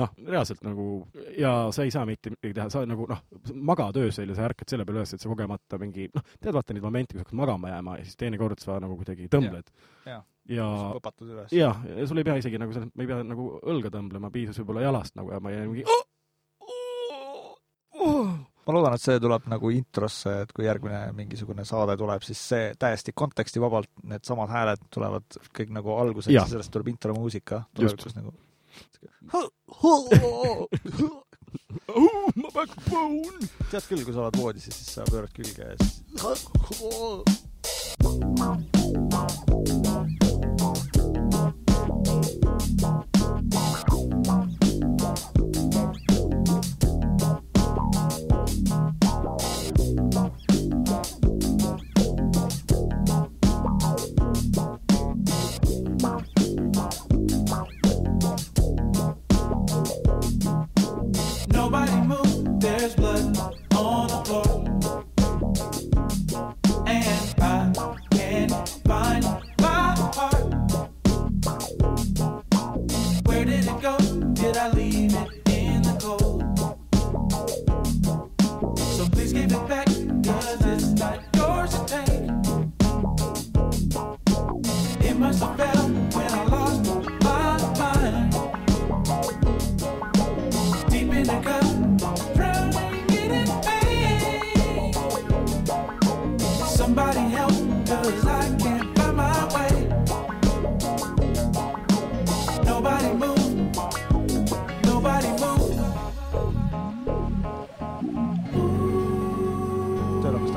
noh, reaalselt nagu ja sa ei saa mitte midagi teha, sa nagu noh, magad öösel ja sa ärkad selle peale üles, et sa kogemata mingi noh, tead vaata neid momente, kus hakkad magama jääma ja siis teinekord sa nagu kuidagi tõmbled. ja, ja üles. jah, ja sul ei pea isegi nagu ma ei pea nagu õlga tõmblema, piisas võib-olla jalast nagu ja ma jäin mingi oh! Oh! Ma loodan, et see tuleb nagu introsse, et kui järgmine mingisugune saade tuleb, siis see täiesti kontekstivabalt, needsamad hääled tulevad kõik nagu alguseks ja sellest tuleb intromuusika tulevikus nagu. Oh, my backbone! tead küll, kui sa oled voodis ja siis sa pöörad külge ja siis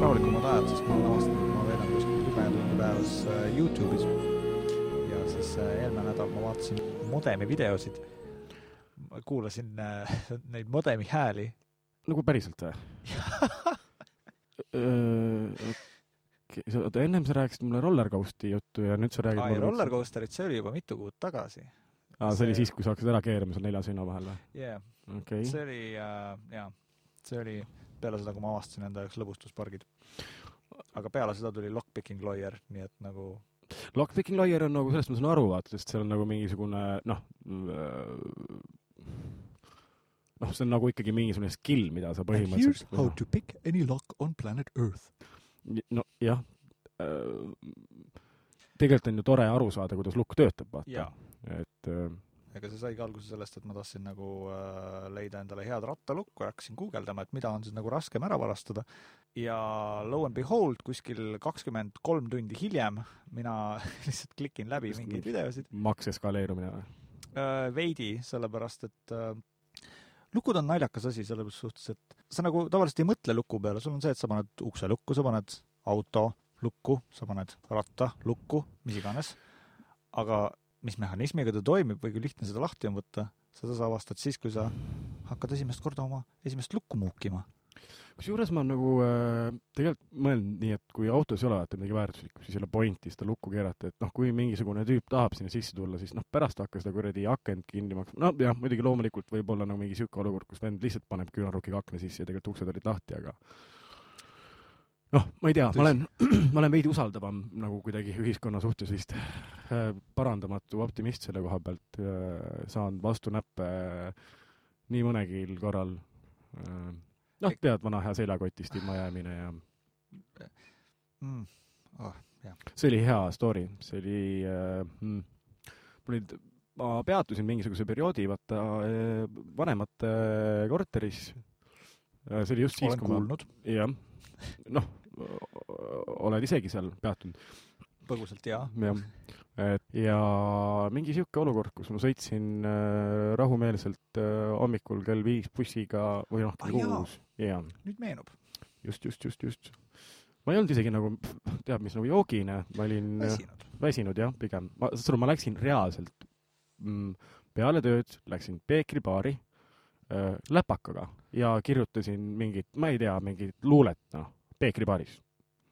rahulikumad ajad, sest ma et ma veedan kuskil kümme tundi päevas äh, Youtube'is. ja siis äh, eelmine nädal ma vaatasin modemi videosid. kuulasin äh, neid modemi hääli. nagu päriselt või? oota, ennem sa rääkisid mulle rollercoast'i juttu ja nüüd sa räägid aa, ja Rollercoasterit, see oli juba mitu kuud tagasi. aa, see oli siis, kui sa hakkasid ära keerama seal nelja seina vahel või? jah, see oli äh, jaa, see oli peale seda, kui ma avastasin enda jaoks lõbustuspargid. aga peale seda tuli Lockpicking Lawyer, nii et nagu Lockpicking Lawyer on nagu, sellest ma saan aru, vaata, sest seal on nagu mingisugune noh, noh, see on nagu ikkagi mingisugune skill, mida sa põhimõtteliselt how to pick any lock on planet Earth. No jah, tegelikult on ju tore aru saada, kuidas lukk töötab, vaata. Et äh, ega see saigi alguse sellest, et ma tahtsin nagu äh, leida endale head rattalukku ja hakkasin guugeldama, et mida on siis nagu raskem ära varastada. ja lo and behold, kuskil kakskümmend kolm tundi hiljem mina lihtsalt klikin läbi mingeid videosid. Maks eskaleerumine või? äh, veidi, sellepärast et äh, lukud on naljakas asi selles suhtes, et sa nagu tavaliselt ei mõtle luku peale, sul on see, et sa paned ukse lukku, sa paned auto lukku, sa paned ratta lukku, mis iganes. aga mis mehhanismiga ta toimib või kui lihtne seda lahti on võtta, seda sa avastad siis, kui sa hakkad esimest korda oma esimest lukku muukima. Kusjuures ma nagu äh, tegelikult mõelnud nii, et kui autos ei ole vaata midagi väärtuslikku, siis ei ole pointi seda lukku keerata, et noh, kui mingisugune tüüp tahab sinna sisse tulla, siis noh, pärast hakka seda kuradi akent kinni maksma, no jah, muidugi loomulikult võib olla nagu mingi sihuke olukord, kus vend lihtsalt paneb küünarnukiga akna sisse ja tegelikult uksed olid lahti, aga noh, ma ei tea, ma olen, ma olen veidi usaldavam nagu kuidagi ühiskonna suhtes vist äh, parandamatu optimist selle koha pealt äh,, saan vastu näppe äh, nii mõnegi korral äh, noh, tead, vana hea seljakotist ilma jäämine ja mm. oh, see oli hea story, see oli äh, mm, mul olid, ma peatusin mingisuguse perioodi, vaata äh, vanemate korteris. Äh,. see oli just siis, olen kui kuulnud. Ma, jah, noh, oled isegi seal peatunud, põgusalt jaa. jah. et ja mingi sihuke olukord, kus ma sõitsin äh, rahumeelselt äh, hommikul kell viis bussiga või noh, Ah, kell jaa. kuus, nüüd meenub. just, just, just, just. ma ei olnud isegi nagu, tead mis, nagu joogine, ma olin äh, väsinud. väsinud jah, pigem. ma, saad aru, ma läksin reaalselt mm, peale tööd, läksin Peekribaari äh, läpakaga ja kirjutasin mingit, ma ei tea, mingit luulet, noh, Peekribaaris.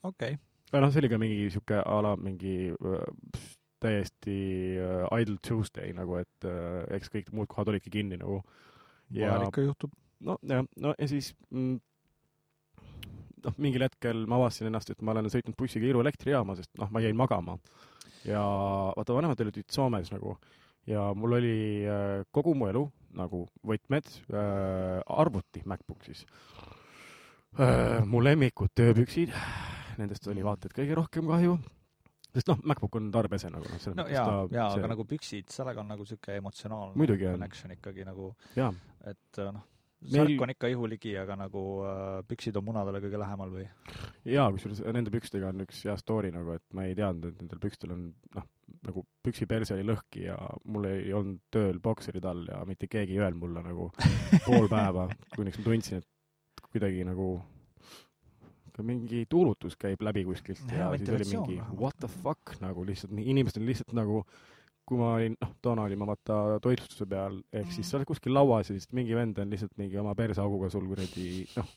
okei okay. Või noh, see oli ka mingi sihuke a la mingi äh, täiesti äh, idle Tuesday nagu, et äh, eks kõik muud kohad olidki kinni nagu. vajal ikka juhtub. no jah, no ja siis mm, noh, mingil hetkel ma avastasin ennast, et ma olen sõitnud bussiga Iru elektrijaama, sest noh, ma jäin magama. ja vaata, vanemad olid Soomes nagu ja mul oli äh, kogu mu elu nagu võtmed äh,, arvuti MacBook siis äh,, mu lemmikud tööpüksid, nendest oli vaata et kõige rohkem kahju, sest noh, MacBook on tarbese nagu noh, selles no mõttes ta jaa, see- aga nagu püksid, sellega on nagu niisugune emotsionaalne Muidugi on. connection ikkagi nagu, et äh, noh, Meil- särk on ikka ihuligi, aga nagu äh, püksid on munadele kõige lähemal või? jaa, kusjuures nende pükstega on üks hea story nagu, et ma ei teadnud, et nendel pükstel on noh, nagu püksi perse oli lõhki ja mul ei olnud tööl bokserid all ja mitte keegi ei öelnud mulle nagu pool päeva, kuniks ma tundsin, et kuidagi nagu mingi tuulutus käib läbi kuskilt ja, ja siis oli mingi vähemalt. what the fuck nagu lihtsalt, inimesed on lihtsalt nagu kui ma olin, noh, toona olin ma vaata toitlustuse peal, ehk siis sa oled kuskil lauas ja siis mingi vend on lihtsalt mingi oma perseauguga sul kuradi noh,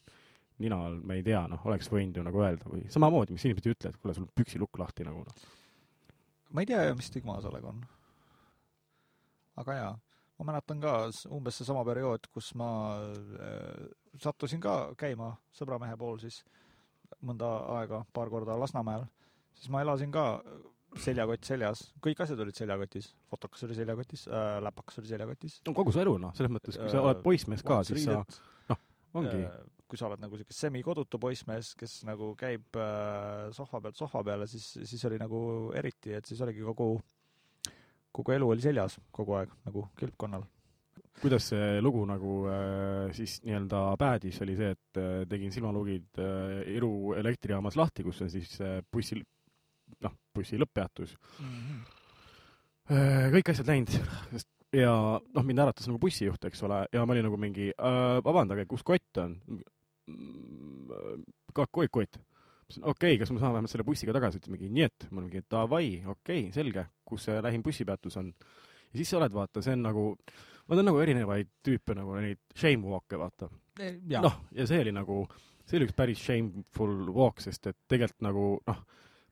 nina all, ma ei tea, noh, oleks võinud ju nagu öelda või samamoodi, mis inimesed ei ütle, et kuule, sul on püksilukk lahti nagu noh. ma ei tea, mis stigma sellega on. aga jaa, ma mäletan ka umbes seesama periood, kus ma äh, sattusin ka käima sõbramehe pool siis mõnda aega, paar korda Lasnamäel, siis ma elasin ka seljakott seljas, kõik asjad olid seljakotis, fotokas oli seljakotis äh,, läpakas oli seljakotis. no kogu su elu noh, selles mõttes, kui sa oled poissmees ka, siis sa, ongi, kui sa oled nagu siuke semikodutu poissmees, kes nagu käib äh, sohva pealt sohva peale, siis, siis oli nagu eriti, et siis oligi kogu, kogu elu oli seljas kogu aeg nagu kilpkonnal. Kuidas see lugu nagu äh, siis nii-öelda päädis, oli see, et äh, tegin silmalugid äh, Iru elektrijaamas lahti, kus on siis bussi, noh, bussi lõpppeatus Äh, kõik asjad läinud, sest ja noh, mind äratas nagu bussijuht, eks ole, ja ma olin nagu mingi vabandage, kus kott on? kakk, kott. okei okay,, kas ma saan vähemalt selle bussiga tagasi, ütles mingi nii et, ma olin mingi davai, okei okay,, selge, kus see lähim bussipeatus on. ja siis sa oled, vaata, see on nagu, vaata on nagu erinevaid tüüpe nagu neid shame walk'e, vaata. jah, noh, ja see oli nagu, see oli üks päris shameful walk, sest et tegelikult nagu noh,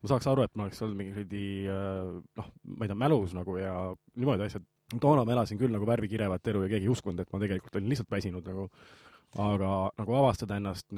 ma saaks aru, et ma oleks olnud mingi kuradi äh, noh, ma ei tea, mälus nagu ja niimoodi asjad. toona ma elasin küll nagu värvikirevat elu ja keegi ei uskunud, et ma tegelikult olin lihtsalt väsinud nagu. aga nagu avastada ennast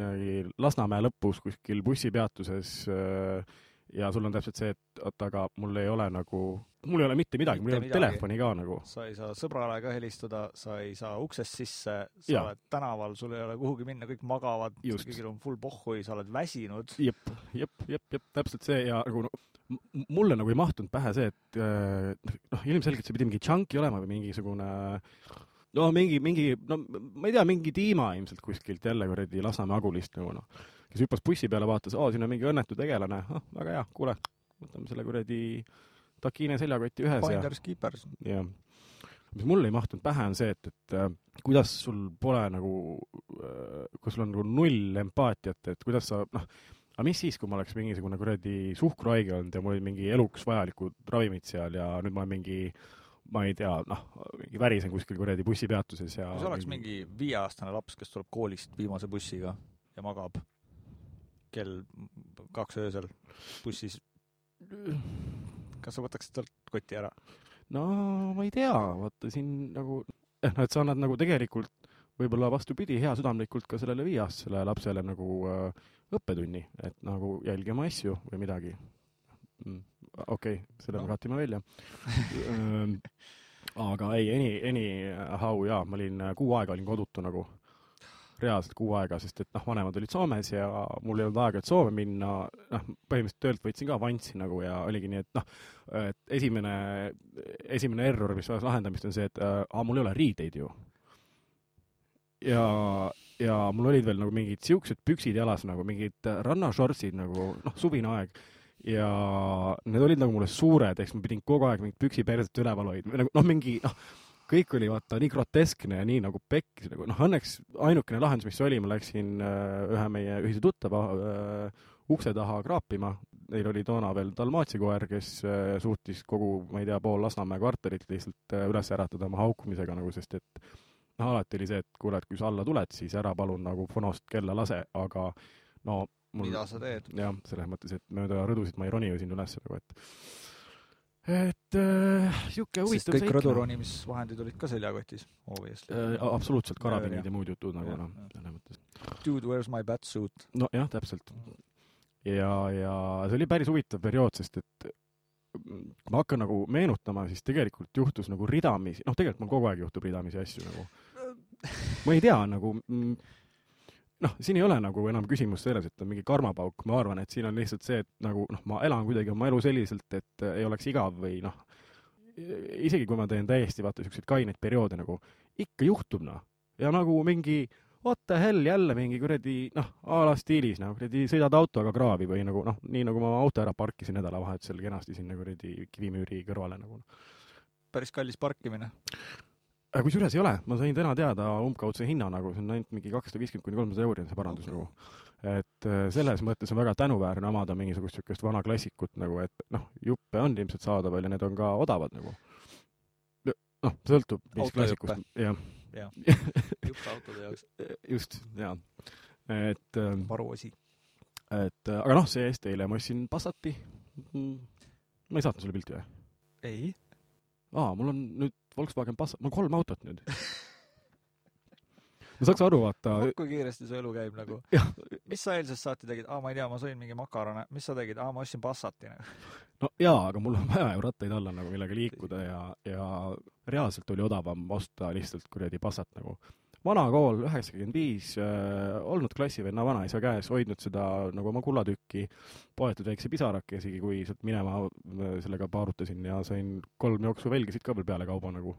Lasnamäe lõpus kuskil bussipeatuses äh, ja sul on täpselt see, et oot, aga mul ei ole nagu, mul ei ole mitte midagi, mul ei ole telefoni ka nagu. sa ei saa sõbrale ka helistada, sa ei saa uksest sisse, sa Jaa. oled tänaval, sul ei ole kuhugi minna, kõik magavad, kõigil on full pohhui, sa oled väsinud. jep, jep, jep, jep, täpselt see ja nagu no, m- mulle nagu ei mahtunud pähe see, et äh, noh, ilmselgelt see pidi mingi chunky olema või mingisugune no mingi, mingi, no ma ei tea, mingi tiima ilmselt kuskilt jälle kuradi Lasnamäe Agulist nagu noh, kes hüppas bussi peale, vaatas, aa, siin on mingi õnnetu tegelane, ah, väga hea, kuule, võtame selle kuradi takiine seljakoti ühes ja Finders keepers. jah. mis mulle ei mahtunud pähe, on see, et, et äh, kuidas sul pole nagu äh,, kui sul on nagu null empaatiat, et kuidas sa noh, aga mis siis, kui ma oleks mingisugune kuradi suhkruhaige olnud ja mul olid mingi eluks vajalikud ravimid seal ja nüüd ma olen mingi ma ei tea, noh, mingi värisen kuskil kuradi bussipeatuses ja kui sa oleks mingi viieaastane laps, kes tuleb koolist viimase bussiga ja magab kell kaks öösel bussis, kas sa võtaksid talt koti ära? no ma ei tea, vaata siin nagu, eh noh, et sa annad nagu tegelikult võib-olla vastupidi, heasüdamlikult ka sellele viieaastasele lapsele nagu äh, õppetunni, et nagu jälgi oma asju või midagi mm,. okei okay,, selle No. me katime välja aga ei, any, anyhow jaa, ma olin äh, kuu aega olin kodutu nagu, reaalselt kuu aega, sest et noh, vanemad olid Soomes ja mul ei olnud aega, et Soome minna, noh, põhimõtteliselt töölt võtsin ka avanssi nagu ja oligi nii, et noh, et esimene, esimene error, mis vajas lahendamist, on see, et äh, aa, mul ei ole riideid ju. ja, ja mul olid veel nagu mingid siuksed püksid jalas nagu mingid äh, rannashortsid nagu noh, suvine aeg ja need olid nagu mulle suured, eks ma pidin kogu aeg mingit püksiperset üleval hoidma nagu noh, mingi noh, kõik oli vaata nii groteskne ja nii nagu pekkis nagu noh, õnneks ainukene lahendus, mis oli, ma läksin äh, ühe meie ühise tuttava äh, ukse taha kraapima, neil oli toona veel Dalmatsia koer, kes äh, suutis kogu, ma ei tea, pool Lasnamäe kvartalit lihtsalt üles äratada oma haukumisega nagu, sest et noh, alati oli see, et kuule, et kui sa alla tuled, siis ära palun nagu fonost kella lase, aga no mul mida sa teed? jah, selles mõttes, et mööda rõdusid ma ei roni ju sinna üles nagu, et et äh, sihuke sest huvitav kõik seik, noh. rõduronimisvahendid olid ka seljakotis, obviously Äh, absoluutselt, karabinid ja muud jutud nagu noh selles mõttes. Dude, where's my batsuit? nojah, täpselt. ja, ja see oli päris huvitav periood, sest et mm, kui ma hakkan nagu meenutama, siis tegelikult juhtus nagu ridamisi, noh, tegelikult mul kogu aeg juhtub ridamisi asju nagu. ma ei tea nagu, noh, siin ei ole nagu enam küsimus selles, et on mingi karmapauk, ma arvan, et siin on lihtsalt see, et nagu noh, ma elan kuidagi oma elu selliselt, et äh, ei oleks igav või noh, isegi kui ma teen täiesti vaata siukseid kaineid perioode nagu, ikka juhtub noh. ja nagu mingi what the hell jälle mingi kuradi noh, a la stiilis noh, kuradi sõidad autoga kraavi või nagu noh, nii nagu ma oma auto ära parkisin nädalavahetusel kenasti sinna kuradi kivimüüri kõrvale nagu. päris kallis parkimine. Kusjuures ei ole, ma sain täna teada umbkaudse hinna nagu, see on ainult mingi kakssada viiskümmend kuni kolmsada euri on see parandus Okei. nagu. et äh, selles mõttes on väga tänuväärne omada mingisugust siukest vana klassikut nagu, et noh, juppe on ilmselt saadaval ja need on ka odavad nagu. noh, sõltub, mis klassikust, jah, jupp autode jaoks. just, jaa. et ähm, varuosi. et äh, aga noh, see-eest eile ma ostsin Passati. ma ei saatnud sulle pilti või? ei. aa, mul on nüüd Volkswagen Passat, mul on kolm autot nüüd. ma saaks aru, vaata, kui kiiresti su elu käib nagu mis sa eilsest saati tegid? aa, ma ei tea, ma sõin mingi makarone. mis sa tegid? aa, ma ostsin Passati nagu. no jaa, aga mul on vaja ju rattaid alla nagu, millega liikuda ja, ja reaalselt oli odavam osta lihtsalt kuradi Passat nagu. Vana kool, üheksakümmend viis, olnud klassivenna vanaisa käes, hoidnud seda nagu oma kullatükki, poetud väikse pisarake, isegi kui sealt minema äh, sellega paarutasin ja sain kolm jooksuvelgesid ka veel peale kauba nagu.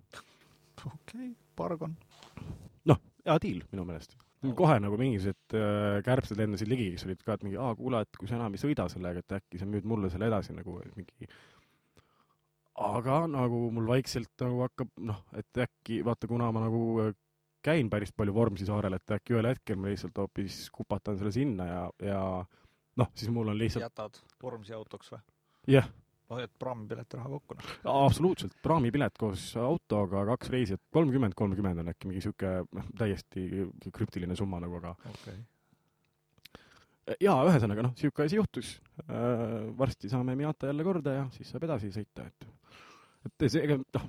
okei okay,, pargon. hea diil minu meelest. kohe nagu mingisugused äh, kärbsed lendasid ligi, kes olid ka, et mingi, aa, kuule, et kui sa enam ei sõida sellega, et äkki sa müüd mulle selle edasi nagu mingi. aga nagu mul vaikselt nagu hakkab, noh, et äkki vaata, kuna ma nagu äh, käin päris palju Vormsi saarel, et äkki ühel hetkel ma lihtsalt hoopis kupatan selle sinna ja, ja noh, siis mul on lihtsalt, jätad Vormsi autoks või? jah, hoiad praamipilet raha kokku noh. absoluutselt, praamipilet koos autoga, kaks reisijat, kolmkümmend, kolmkümmend on äkki mingi sihuke noh, täiesti krüptiline summa nagu, aga okei okay.. jaa, ühesõnaga noh, niisugune asi juhtus. varsti saame Miata jälle korda ja siis saab edasi sõita, et et see, ega noh,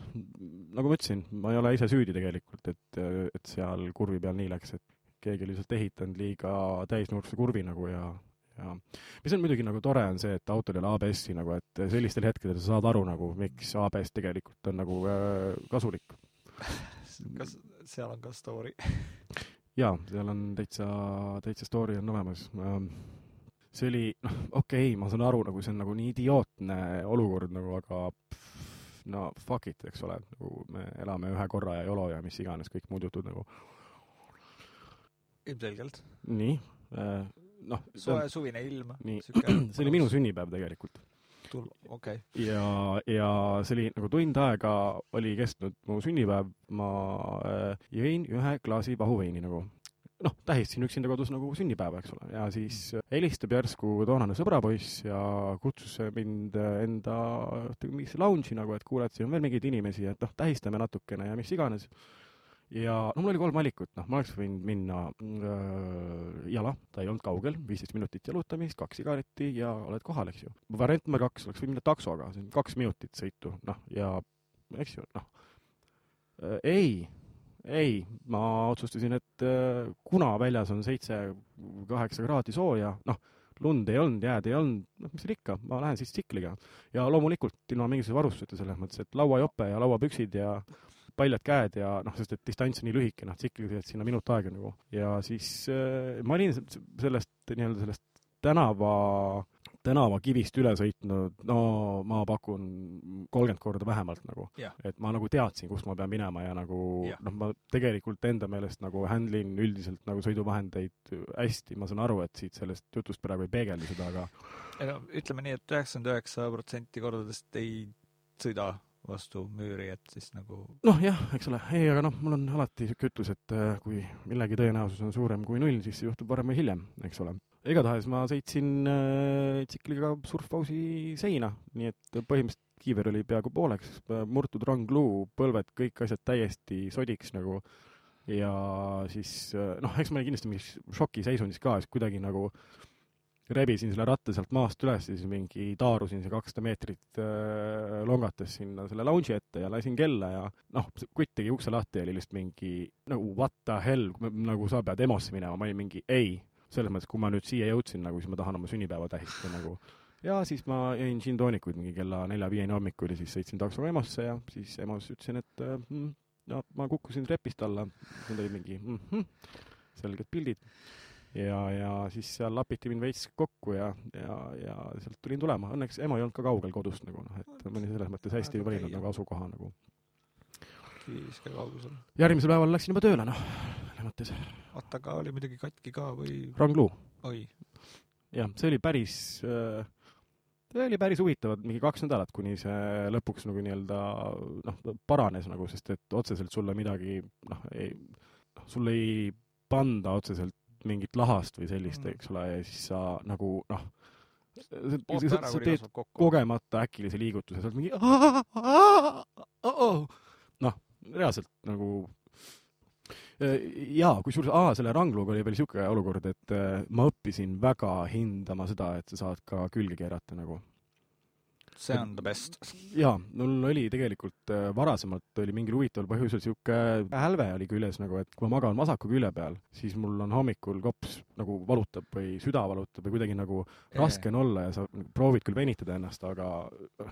nagu ma ütlesin, ma ei ole ise süüdi tegelikult, et, et seal kurvi peal nii läks, et keegi oli lihtsalt ehitanud liiga täisnurkse kurvi nagu ja ja mis on muidugi nagu tore, on see, et autol ei ole ABS-i nagu, et sellistel hetkedel sa saad aru nagu, miks ABS tegelikult on nagu äh, kasulik. kas seal on ka story? jaa, seal on täitsa, täitsa story on olemas. see oli, noh, okei okay,, ma saan aru, nagu see on nagu nii idiootne olukord nagu, aga pff, no fuck it, eks ole, nagu me elame ühe korra ja YOLO ja mis iganes kõik muud jutud nagu. ilmselgelt. nii, noh, soe suvine ilm. nii, see oli minu sünnipäev tegelikult okei okay.. ja, ja see oli nagu tund aega oli kestnud mu sünnipäev, ma äh, jõin ühe klaasi vahuveini nagu noh, tähistasin üksinda kodus nagu sünnipäeva, eks ole, ja siis äh, helistab järsku toonane sõbrapoiss ja kutsus mind äh, enda mingisse lounge'i nagu, et kuule, et siin on veel mingeid inimesi, et noh, tähistame natukene ja mis iganes. ja no mul oli kolm valikut, noh, ma oleks võinud minna äh, jala, ta ei olnud kaugel, viisteist minutit jalutamist, kaks sigaretti ja oled kohal, eks ju. variant number kaks oleks võinud minna taksoga, see on kaks minutit sõitu, noh, ja eks ju, noh ei ei, ma otsustasin, et äh, kuna väljas on seitse, kaheksa kraadi sooja, noh, lund ei olnud, jääd ei olnud, noh, mis seal ikka, ma lähen siis tsikliga. ja loomulikult ilma mingisuguse varustuseta selles mõttes, et lauajope ja lauapüksid ja paljad käed ja noh, sest et distants on nii lühike, noh, tsikliga sinna minut aega nagu. ja siis äh, ma olin se- sellest nii-öelda sellest tänava, tänavakivist üle sõitnud, no ma pakun kolmkümmend korda vähemalt nagu Jah. et ma nagu teadsin, kust ma pean minema ja nagu Jah. noh, ma tegelikult enda meelest nagu handle in üldiselt nagu sõiduvahendeid hästi, ma saan aru, et siit sellest jutust praegu ei peegeldu seda, aga ei no ütleme nii et, et üheksakümmend üheksa protsenti kordadest ei sõida vastu müüri, et siis nagu noh, jah, eks ole, ei, aga noh, mul on alati niisugune ütlus, et äh, kui millegi tõenäosus on suurem kui null, siis see juhtub varem või hiljem, eks ole. Igatahes ma sõitsin äh, tsikliga surfpausi seina, nii et põhimõtteliselt kiiver oli peaaegu pooleks, murtud rangluu, põlved, kõik asjad täiesti sodiks nagu. Ja siis äh, noh, eks ma olin kindlasti mingis šokiseisundis ka, siis kuidagi nagu rebisin selle ratta sealt maast üles ja siis mingi taarusin see kakssada meetrit äh, longates sinna selle lounge'i ette ja lasin kella ja noh, kutt tegi ukse lahti ja oli lihtsalt mingi nagu what the hell, nagu sa pead EMO-sse minema, ma olin mingi ei, selles mõttes, kui ma nüüd siia jõudsin nagu, siis ma tahan oma sünnipäeva tähistada nagu ja siis ma jõin džinn-toonikuid mingi kella nelja-viieni hommikul ja siis sõitsin taksoga EMO-sse ja siis EMO-s ütlesin, et äh, mm, no ma kukkusin trepist alla, need olid mingi mm -hmm, selged pildid. Ja, ja siis seal lapiti mind veits kokku ja, ja, ja sealt tulin tulema, õnneks ema ei olnud ka kaugel kodust nagu noh, et ma olin selles mõttes hästi Väga valinud nagu asukoha nagu. järgmisel päeval läksin juba tööle noh, selles mõttes. Oota, aga oli midagi katki ka või? rangluu, oi, jah, see oli päris äh, see oli päris huvitav, et mingi kaks nädalat, kuni see lõpuks nagu nii-öelda noh, paranes nagu, sest et otseselt sulle midagi noh, ei, sul ei panda otseselt mingit lahast või sellist, Mm. eks ole, ja siis sa nagu noh, sa kuni teed kogemata äkilise liigutuse, sa oled mingi noh, reaalselt nagu jaa, kusjuures aa, selle rangluga oli veel niisugune olukord, et äh, ma õppisin väga hindama seda, et sa saad ka külge keerata nagu. See on the best. jaa, mul oli tegelikult äh, varasemalt oli mingil huvitaval põhjusel niisugune hälve oli küljes nagu, et kui ma magan vasaku külje peal, siis mul on hommikul kops nagu valutab või süda valutab või kuidagi nagu raske on olla ja sa proovid küll venitada ennast, aga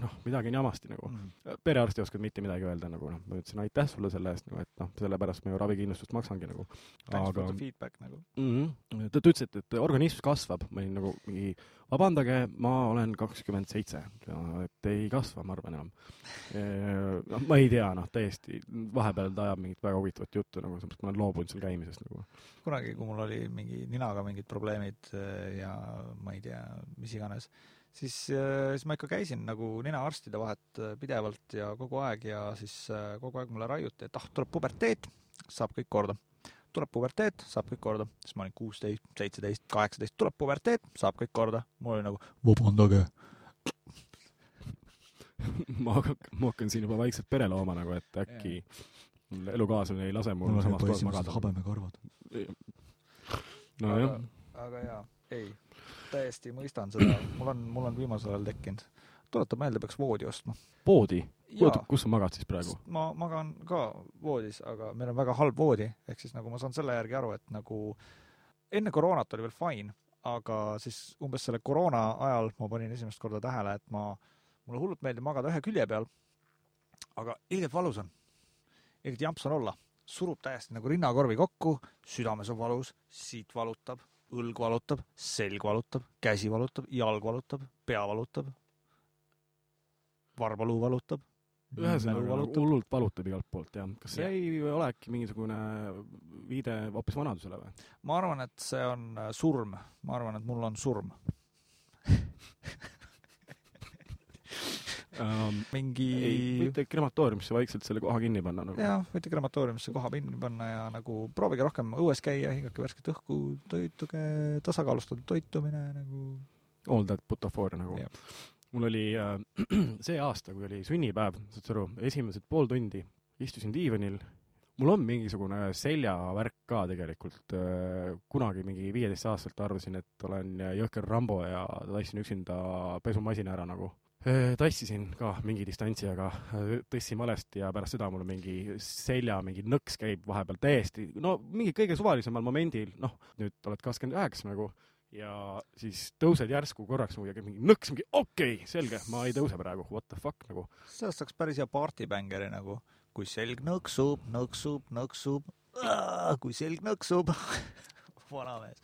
noh, midagi on jamasti nagu. Mm. perearst ei osanud mitte midagi öelda nagu noh, ma ütlesin aitäh sulle selle eest nagu, et noh, sellepärast ma ju ravikindlustust maksangi nagu. Aga feedback nagu. mm -hmm. ta, ta ütles, et, et organism kasvab, ma olin nagu mingi vabandage, ma olen kakskümmend seitse, et ei kasva, ma arvan enam. noh, ma ei tea, noh, täiesti, vahepeal ta ajab mingit väga huvitavat juttu nagu, sellepärast ma olen loobunud seal käimisest nagu. kunagi, kui mul oli mingi ninaga mingid probleemid ja ma ei tea, mis iganes, siis, siis ma ikka käisin nagu ninaarstide vahet pidevalt ja kogu aeg ja siis kogu aeg mulle raiuti, et ah, tuleb puberteet, saab kõik korda. Tuleb puberteet, saab kõik korda. siis ma olin kuusteist, seitseteist, kaheksateist, tuleb puberteet, saab kõik korda. mul oli nagu vabandage. ma hakkan, ma hakkan siin juba vaikselt pere looma nagu, et äkki mul elukaaslane ei lase mul samas toas magada. habemekõrvad. nojah, aga jaa, ei, täiesti mõistan seda, mul on, mul on viimasel ajal tekkinud. tuletab meelde, peaks voodi ostma. poodi, jaa, kus sa magad siis praegu? ma magan ka voodis, aga meil on väga halb voodi, ehk siis nagu ma saan selle järgi aru, et nagu enne koroonat oli veel fine, aga siis umbes selle koroona ajal ma panin esimest korda tähele, et ma, mulle hullult meeldib magada ühe külje peal, aga ilgelt valus on. ilgelt jamps on olla, surub täiesti nagu rinnakorvi kokku, südames on valus, siit valutab, õlg valutab, selg valutab, käsi valutab, jalg valutab, pea valutab, varbaluu valutab. Ühesõnaga nagu hullult valutab igalt poolt jah. kas see Jah. ei ole äkki mingisugune viide hoopis vanadusele või? ma arvan, et see on äh, surm, ma arvan, et mul on surm. Um, mingi võite krematooriumisse vaikselt selle koha kinni panna nagu. jah, võite krematooriumisse koha kinni panna ja nagu proovige rohkem õues käia, hingake värsket õhku, toituge, tasakaalustatud toitumine nagu. All that butafooria nagu Jah.. Mul oli äh, see aasta, kui oli sünnipäev, saad sa aru, esimesed pool tundi istusin diivanil, mul on mingisugune seljavärk ka tegelikult, kunagi mingi viieteistaastaselt arvasin, et olen jõhker Rambo ja tassin üksinda pesumasina ära nagu. tassisin ka mingi distantsi, aga äh, tõstsin valesti ja pärast seda mul mingi selja mingi nõks käib vahepeal täiesti, no mingi kõige suvalisemal momendil, noh, nüüd oled kakskümmend üheksa nagu ja siis tõused järsku korraks käib mingi nõks, mingi okei okay,, selge, ma ei tõuse praegu, what the fuck nagu. sellest saaks päris hea partibängeri nagu, kui selg nõksub, nõksub, nõksub, kui selg nõksub. vanamees.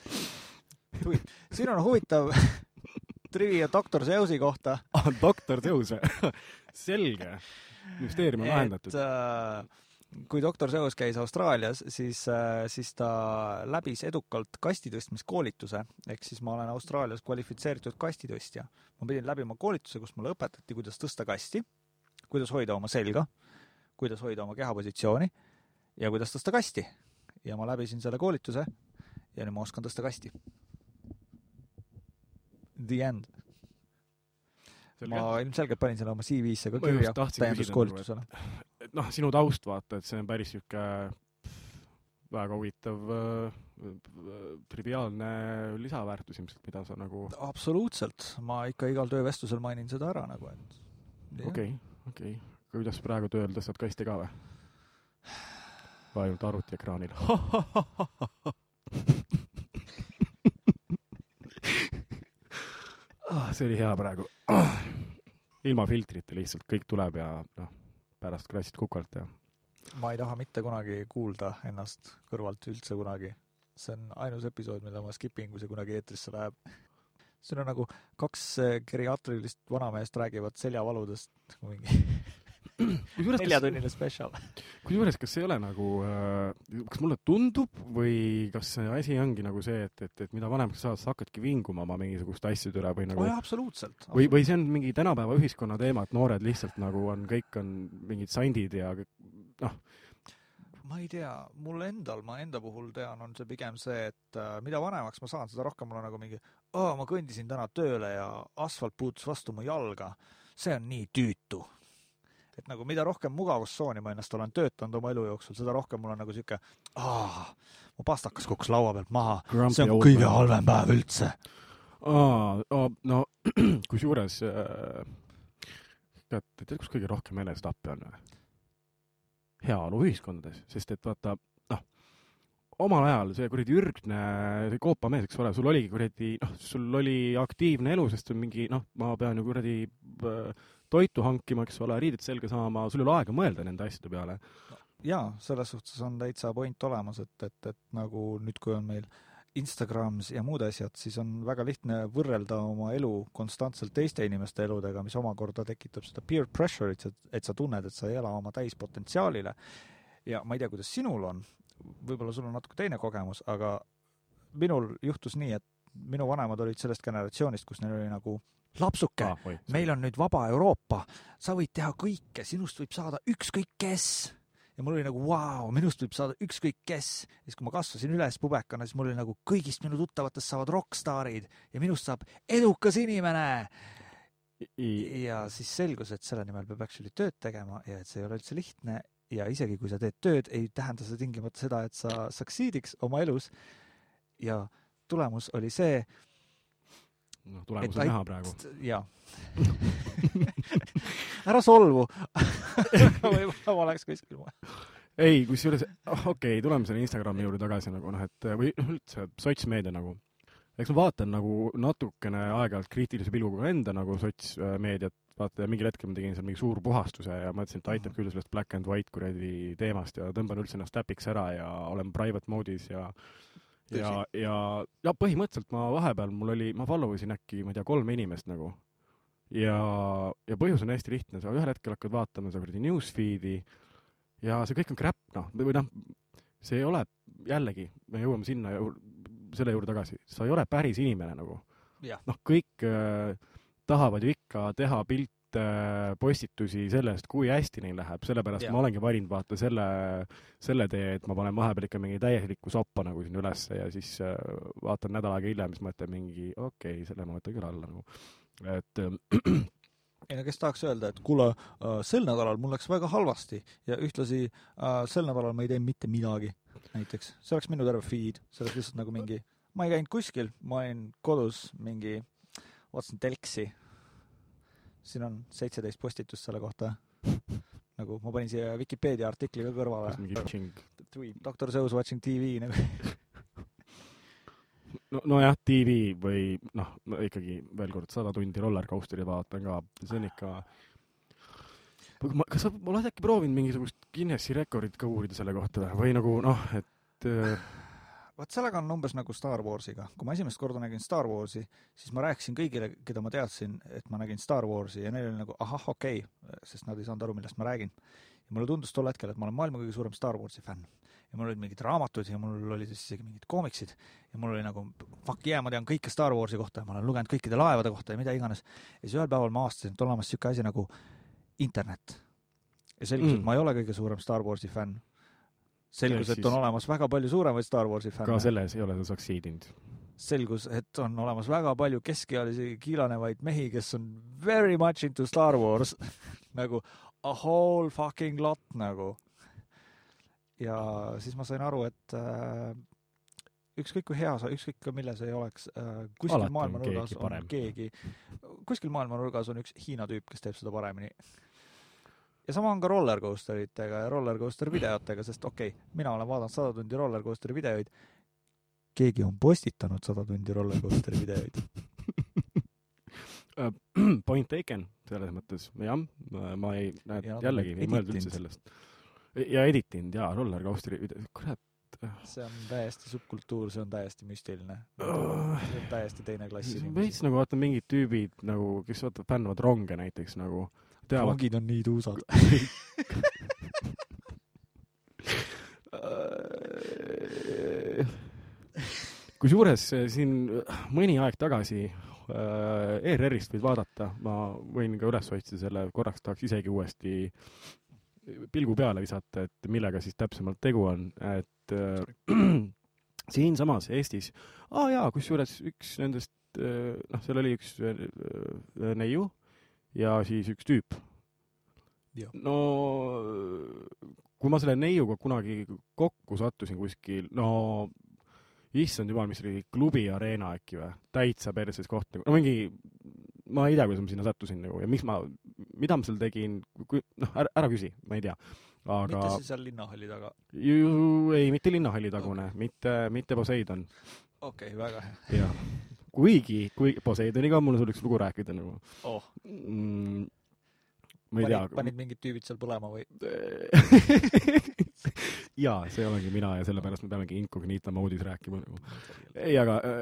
siin on huvitav trivia doktor Zeusi kohta ah, doktor Zeus selge, müsteerium on lahendatud. äh, kui doktor Zeus käis Austraalias, siis äh,, siis ta läbis edukalt kastitõstmiskoolituse, ehk siis ma olen Austraalias kvalifitseeritud kastitõstja. ma pidin läbima koolituse, kus mulle õpetati, kuidas tõsta kasti, kuidas hoida oma selga, kuidas hoida oma kehapositsiooni ja kuidas tõsta kasti. ja ma läbisin selle koolituse ja nüüd ma oskan tõsta kasti. The end. ma ilmselgelt panin selle oma CV-sse ka kirja täienduskoolitusele. noh, sinu taust vaata, et see on päris sihuke väga huvitav äh, triviaalne lisaväärtus ilmselt, mida sa nagu absoluutselt, ma ikka igal töövestlusel mainin seda ära nagu, et okei, okei. kuidas praegu tööl tõstad kasti ka või? või ainult arvutiekraanil? see oli hea praegu. ilma filtrita lihtsalt, kõik tuleb ja noh, pärast krassid kukalt ja ma ei taha mitte kunagi kuulda ennast kõrvalt üldse kunagi. see on ainus episood, mille ma skip in, kui see kunagi eetrisse läheb. siin on nagu kaks geriaatrilist vanameest räägivad seljavaludest, mingi neljatunnine spetsial. kusjuures kas ei ole nagu, kas mulle tundub või kas see asi ongi nagu see, et, et, et mida vanemaks sa saad, sa hakkadki vinguma oma mingisuguste asjade üle või nagu oh,. absoluutselt. või, või see on mingi tänapäeva ühiskonna teema, et noored lihtsalt nagu on, kõik on mingid sandid ja noh, ma ei tea, mul endal, ma enda puhul tean, on see pigem see, et äh, mida vanemaks ma saan, seda rohkem mul on nagu mingi, ma kõndisin täna tööle ja asfalt puutus vastu mu jalga. see on nii tüütu. Et nagu mida rohkem mugavustsooni ma ennast olen töötanud oma elu jooksul, seda rohkem mul on nagu sihuke, mu pastakas kukkus laua pealt maha, see on kõige halvem päev üldse. no kusjuures äh, tead, tead, kus kõige rohkem enesetappe on või? heaoluühiskondades, sest et vaata, noh, omal ajal see kuradi ürgne see koopamees, eks ole, sul oligi kuradi, noh, sul oli aktiivne elu, sest mingi noh, ma pean ju kuradi äh, toitu hankima, eks ole, riided selga saama, sul ei ole aega mõelda nende asjade peale. jaa, selles suhtes on täitsa point olemas, et, et, et nagu nüüd, kui on meil Instagrams ja muud asjad, siis on väga lihtne võrrelda oma elu konstantselt teiste inimeste eludega, mis omakorda tekitab seda peer pressure'it, et sa tunned, et sa ei ela oma täispotentsiaalile. ja ma ei tea, kuidas sinul on, võib-olla sul on natuke teine kogemus, aga minul juhtus nii, et minu vanemad olid sellest generatsioonist, kus neil oli nagu lapsuke Ah, meil on nüüd vaba Euroopa, sa võid teha kõike, sinust võib saada ükskõik kes. ja mul oli nagu vau, minust võib saada ükskõik kes. ja siis, kui ma kasvasin üles pubekana, siis mul oli nagu kõigist minu tuttavatest saavad rokkstaarid ja minust saab edukas inimene. Ja siis selgus, et selle nimel peab actually tööd tegema ja et see ei ole üldse lihtne ja isegi kui sa teed tööd, ei tähenda see tingimata seda, et sa succeed'iks oma elus. ja tulemus oli see, noh, tulemus on näha praegu. jaa. ära solvu. võib-olla ma oleks kuskil mujal. ei, kusjuures, okei okay,, tuleme selle Instagrami juurde tagasi nagu noh, et või üldse sotsmeedia nagu. eks ma vaatan nagu natukene aeg-ajalt kriitilise pilguga enda nagu sotsmeediat, vaata ja mingil hetkel ma tegin seal mingi suur puhastuse ja mõtlesin, et aitab küll sellest black and white kuradi teemast ja tõmban üldse ennast täpiks ära ja olen private mode'is ja ja, ja, ja põhimõtteliselt ma vahepeal, mul oli, ma follow isin äkki, ma ei tea, kolme inimest nagu. ja, ja põhjus on hästi lihtne, sa ühel hetkel hakkad vaatama seda kuradi newsfeed'i ja see kõik on crap, noh, või noh, see ei ole, jällegi, me jõuame sinna ju, selle juurde tagasi, sa ei ole päris inimene nagu. noh, kõik äh, tahavad ju ikka teha pilte äh,, postitusi sellest, kui hästi neil läheb, sellepärast Jaa. ma olengi valinud vaata selle, selle tee, et ma panen vahepeal ikka mingi täielikku soppa nagu sinna ülesse ja siis äh, vaatan nädal aega hiljem, siis mõtlen mingi okei okay,, selle ma võtan küll alla nagu. et ei no kes tahaks öelda, et kuule, sel nädalal mul läks väga halvasti ja ühtlasi äh, sel nädalal ma ei teinud mitte midagi, näiteks. see oleks minu terve feed, see oleks lihtsalt nagu mingi, ma ei käinud kuskil, ma olin kodus mingi, vaatasin telksi. Siin on seitseteist postitust selle kohta. nagu ma panin siia Vikipeedia artikli ka kõrvale Doctor Zeus watching tv nagu. no nojah, tv või noh, ikkagi veel kord sada tundi rollercoaster'i vaatan ka, see on ikka. kas sa oled äkki proovinud mingisugust Guinessi rekordit ka uurida selle kohta või, või nagu noh, et äh, vot sellega on umbes nagu Star Warsiga, kui ma esimest korda nägin Star Warsi, siis ma rääkisin kõigile, keda ma teadsin, et ma nägin Star Warsi ja neil oli nagu ahah, okei okay,, sest nad ei saanud aru, millest ma räägin. ja mulle tundus tol hetkel, et ma olen maailma kõige suurem Star Warsi fänn. ja mul olid mingid raamatud ja mul olid siis isegi mingid koomiksid ja mul oli nagu fuck yeah, ma tean kõike Star Warsi kohta ja ma olen lugenud kõikide laevade kohta ja mida iganes. ja siis ühel päeval ma avastasin, et olemas niisugune asi nagu internet. ja selgus Mm. et ma ei ole kõige suurem Star Warsi fänn. selgus, et on olemas väga palju suuremaid Star Warsi fänne ka. selles ei ole sa succeed inud. selgus, et on olemas väga palju keskealisi kiilanevaid mehi, kes on very much into Star Wars nagu a whole fucking lot nagu. ja siis ma sain aru, et äh, ükskõik kui hea sa, ükskõik ka milles ei oleks äh,, kuskil Alati on maailmanurgas keegi on parem. keegi, kuskil maailmanurgas on üks Hiina tüüp, kes teeb seda paremini. Ja sama on ka rollercoasteritega ja rollercoaster videotega, sest okei okay,, mina olen vaadanud sada tundi rollercoasteri videoid, keegi on postitanud sada tundi rollercoasteri videoid. Point taken, selles mõttes, jah, ma ei, näed Ja, jällegi ei mõelnud üldse sellest. ja editinud jaa, roller coaster'i video, kurat, see on täiesti subkultuur, see on täiesti müstiline. Oh. täiesti teine klass veits inimesi. nagu vaata mingid tüübid nagu, kes vaata fännavad ronge näiteks nagu, teavad rongid on nii tuusad. kusjuures eh, siin mõni aeg tagasi ERR-ist võid vaadata, ma võin ka üles otsida selle, korraks tahaks isegi uuesti pilgu peale visata, et millega siis täpsemalt tegu on, et äh, siinsamas Eestis, aa jaa, kusjuures üks nendest, noh, seal oli üks äh, neiu ja siis üks tüüp no kui ma selle neiuga kunagi kokku sattusin kuskil, no issand jumal, mis oli klubi Arena äkki või, täitsa perses koht nagu, no mingi, ma ei tea, kuidas ma sinna sattusin nagu ja miks ma, mida ma seal tegin, kui noh, ära, ära küsi, ma ei tea. aga mitte siis seal linnahalli taga. ei, mitte linnahalli tagune okay., mitte, mitte Poseidon, okei okay,, väga hea jah. kuigi, kui Poseidoniga on mul sul üks lugu rääkida nagu oh,. mm,. ma ei panid, tea panid mingid tüübid seal põlema või? jaa, see olengi mina ja sellepärast me peamegi incognito moodis rääkima nagu. ei, aga öö,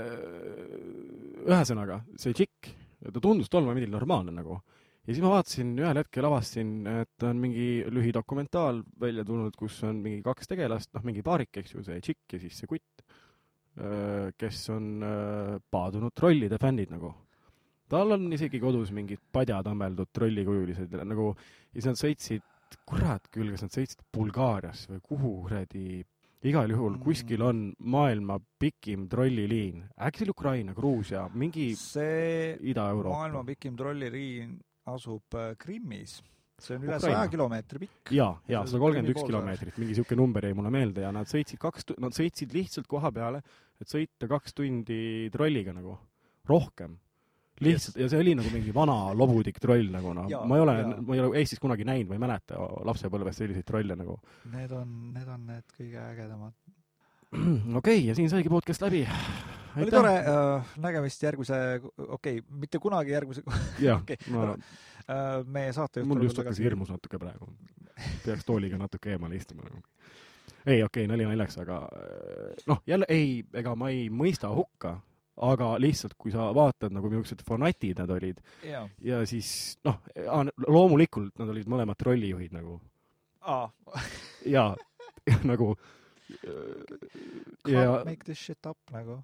ühesõnaga, see tšikk, ta tundus tol momendil normaalne nagu. ja siis ma vaatasin, ühel hetkel avastasin, et on mingi lühidokumentaal välja tulnud, kus on mingi kaks tegelast, noh, mingi paarik, eks ju, see tšikk ja siis see kutt, kes on öö, paadunud trollide fännid nagu. tal on isegi kodus mingid padjad ammeldud trollikujulised nagu ja siis nad sõitsid, kurat küll, kas nad sõitsid Bulgaariasse või kuhu kuradi igal juhul Mm. kuskil on maailma pikim trolliliin, äkki see oli Ukraina, Gruusia, mingi see maailma Ida-Euroopa. pikim trolliriin asub äh, Krimmis. see on üle saja kilomeetri pikk. jaa, See sada kolmkümmend üks kilomeetrit, mingi niisugune number jäi mulle meelde ja nad sõitsid kaks, nad sõitsid lihtsalt koha peale, et sõita kaks tundi trolliga nagu, rohkem. lihtsalt ja see oli nagu mingi vana lobudik troll nagu noh, ma ei ole ma ei ole Eestis kunagi näinud, ma ei mäleta lapsepõlvest selliseid trolle nagu. Need on, need on need kõige ägedamad. okei okay,, ja siin saigi podcast läbi. oli tore äh,, nägemist järgmise, okei okay,, mitte kunagi järgmise, jah okei, ma äh, meie saatejuht mul just hakkas hirmus natuke praegu. peaks tooliga natuke eemale istuma nagu. ei, okei okay,, nali naljaks, aga äh, noh, jälle ei, ega ma ei mõista hukka, aga lihtsalt, kui sa vaatad nagu millised fanatid nad olid jaa. ja siis noh, loomulikult nad olid mõlemad trollijuhid nagu ja nagu can't ja make this shit up nagu.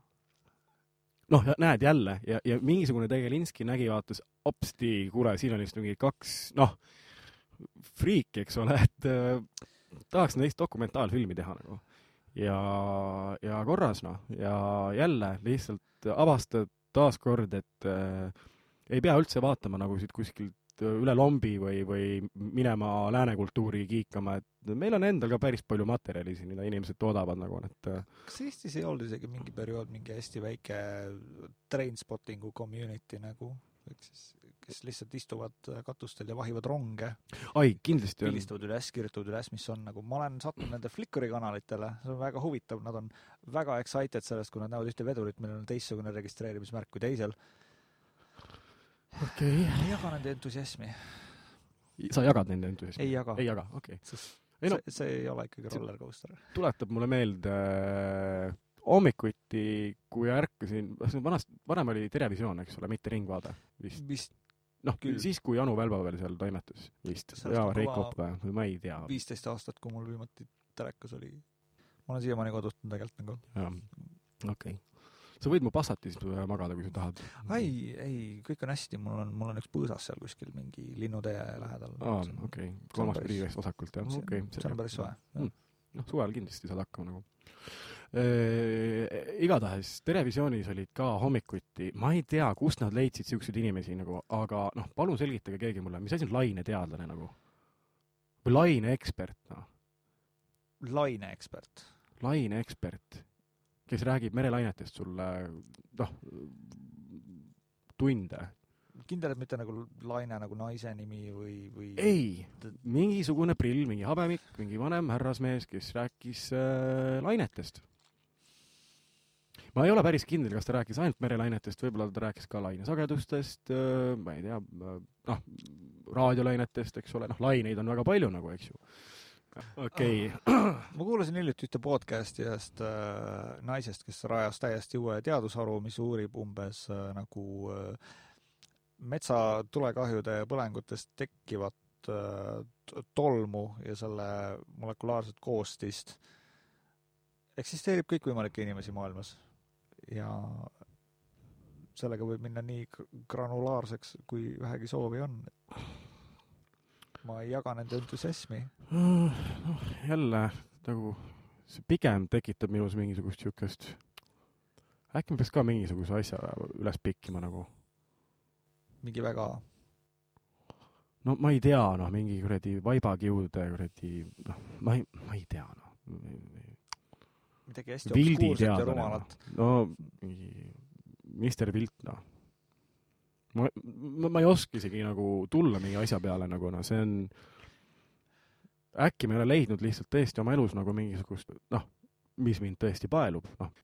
noh, näed jälle ja, ja mingisugune Tegelinski nägi, vaatas hopsti, kuule, siin on vist mingi kaks, noh, friiki, eks ole, et äh, tahaks neist dokumentaalfilmi teha nagu. ja, ja korras noh, ja jälle lihtsalt avastad taaskord, et äh, ei pea üldse vaatama nagu siit kuskilt üle lombi või, või minema lääne kultuuri kiikama, et meil on endal ka päris palju materjali siin, mida inimesed toodavad nagu, et äh, kas Eestis ei olnud isegi mingi periood mingi hästi väike trainspottingu community nagu, ehk siis kes lihtsalt istuvad katustel ja vahivad ronge, ai, kindlasti on. pildistavad üles, kirjutavad üles, mis on nagu, ma olen sattunud nende Flickri kanalitele, see on väga huvitav, nad on väga excited sellest, kui nad näevad ühte vedurit, millel on teistsugune registreerimismärk kui teisel. okei ei jaga nende entusiasmi, okay.. sa jagad nende entusiasmi? ei jaga, ei jaga, okei okay.. Ei no- see, see ei ole ikkagi roller coaster. tuletab mulle meelde äh, hommikuti, kui ärkasin, vanasti, varem oli Terevisioon, eks ole, mitte Ringvaade vist. vist noh siis, kui Anu Välba veel seal toimetas vist. Jaa Reiko Opp või, või ma ei tea. viisteist aastat, kui mul viimati telekas oli. ma olen siiamaani kodustanud tegelikult nagu. jah, okei okay.. sa võid mu Passatis magada, kui sa tahad. ei, ei, kõik on hästi, mul on, mul on üks põõsas seal kuskil mingi linnutee lähedal. aa, okei. kolmas priivest vasakult, jah, okei. see on päris soe. Mm. noh, suvel kindlasti saad hakkama nagu. Igatahes Terevisioonis olid ka hommikuti, ma ei tea, kust nad leidsid siukseid inimesi nagu, aga noh, palun selgitage keegi mulle, mis asi on laineteadlane nagu? või laineekspert, noh. laineekspert. laineekspert, kes räägib merelainetest sulle noh, tunde. kindel, et mitte nagu Laine nagu naise nimi või, või? ei, mingisugune prill, mingi habemik, mingi vanem härrasmees, kes rääkis äh, lainetest. Ma ei ole päris kindel, kas ta rääkis ainult merelainetest, võib-olla ta rääkis ka lainesagedustest äh,, ma ei tea, noh, raadiolainetest, eks ole, noh, laineid on väga palju nagu, eks ju. okei okay., ma kuulasin hiljuti ühte podcast'i ühest äh, naisest, kes rajas täiesti uue teadusharu, mis uurib umbes äh, nagu äh, metsatulekahjude ja põlengutest tekkivat äh, tolmu ja selle molekulaarset koostist. eksisteerib kõikvõimalikke inimesi maailmas ja sellega võib minna nii gr- granulaarseks, kui vähegi soovi on. ma ei jaga nende entusiasmi. noh, jälle nagu see pigem tekitab minus mingisugust siukest, äkki ma peaks ka mingisuguse asja üles pikkima nagu, mingi väga no ma ei tea, noh, mingi kuradi vaibakiude kuradi, noh, ma ei, ma ei tea, noh. Midagi hästi obskuurset ja rumalat. no Mister Vilt, noh. ma, ma, ma ei oska isegi nagu tulla mingi asja peale nagu noh, see on, äkki ma ei ole leidnud lihtsalt tõesti oma elus nagu mingisugust, noh, mis mind tõesti paelub, noh,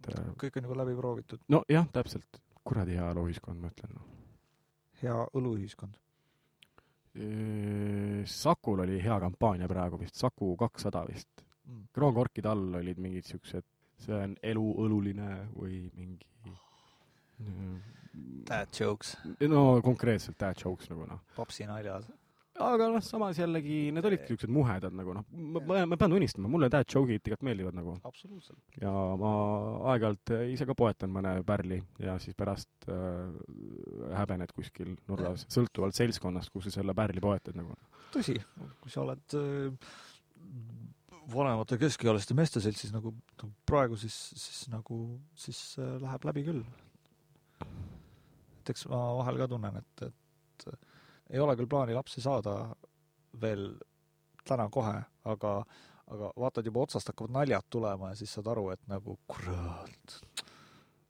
kõik on juba läbi proovitud. nojah, täpselt, kuradi hea eluühiskond, ma ütlen no.. hea õluühiskond. Sakul oli hea kampaania praegu vist, Saku kakssada vist. Kroonkorkide all olid mingid siuksed, see on elu õluline või mingi Dad jokes, no konkreetselt dad jokes nagu noh. papsi naljad. aga noh, samas jällegi need olidki siuksed muhedad nagu noh, ma, ma pean tunnistama, mulle dad joke'id tegelikult meeldivad nagu absoluutselt. ja ma aeg-ajalt ise ka poetan mõne pärli ja siis pärast äh, häbened kuskil nurgas, sõltuvalt seltskonnast, kus sa selle pärli poetad nagu. tõsi, kui sa oled äh, vanemate keskealiste meeste seltsis nagu nagu praegu, siis, siis nagu, siis äh, läheb läbi küll. et eks ma vahel ka tunnen, et, et äh, ei ole küll plaani lapsi saada veel täna kohe, aga, aga vaatad juba otsast hakkavad naljad tulema ja siis saad aru, et nagu kurat,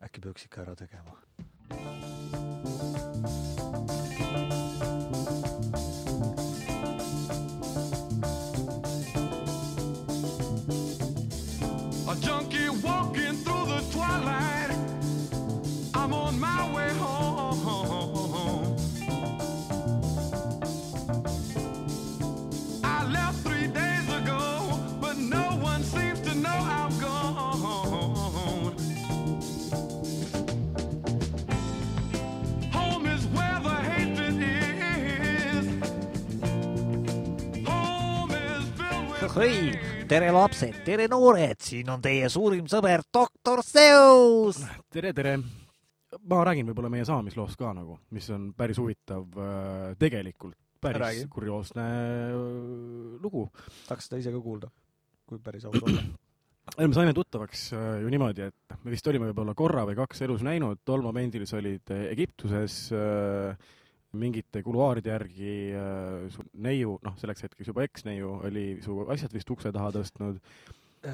äkki peaks ikka ära tegema. Tere lapsed, tere noored, siin on teie suurim sõber doktor Zeus. tere, tere! ma räägin võib-olla meie saamisloost ka nagu, mis on päris huvitav äh, tegelikult, päris Räägi. kurioosne äh, lugu. tahaks seda ise ka kuulda, kui päris aus olla. ei, me saime tuttavaks äh, ju niimoodi, et me vist olime võib-olla korra või kaks elus näinud, tol momendil sa olid Egiptuses äh, mingite kuluaaride järgi äh, su neiu, noh, selleks hetkeks juba eksneiu oli su asjad vist ukse taha tõstnud.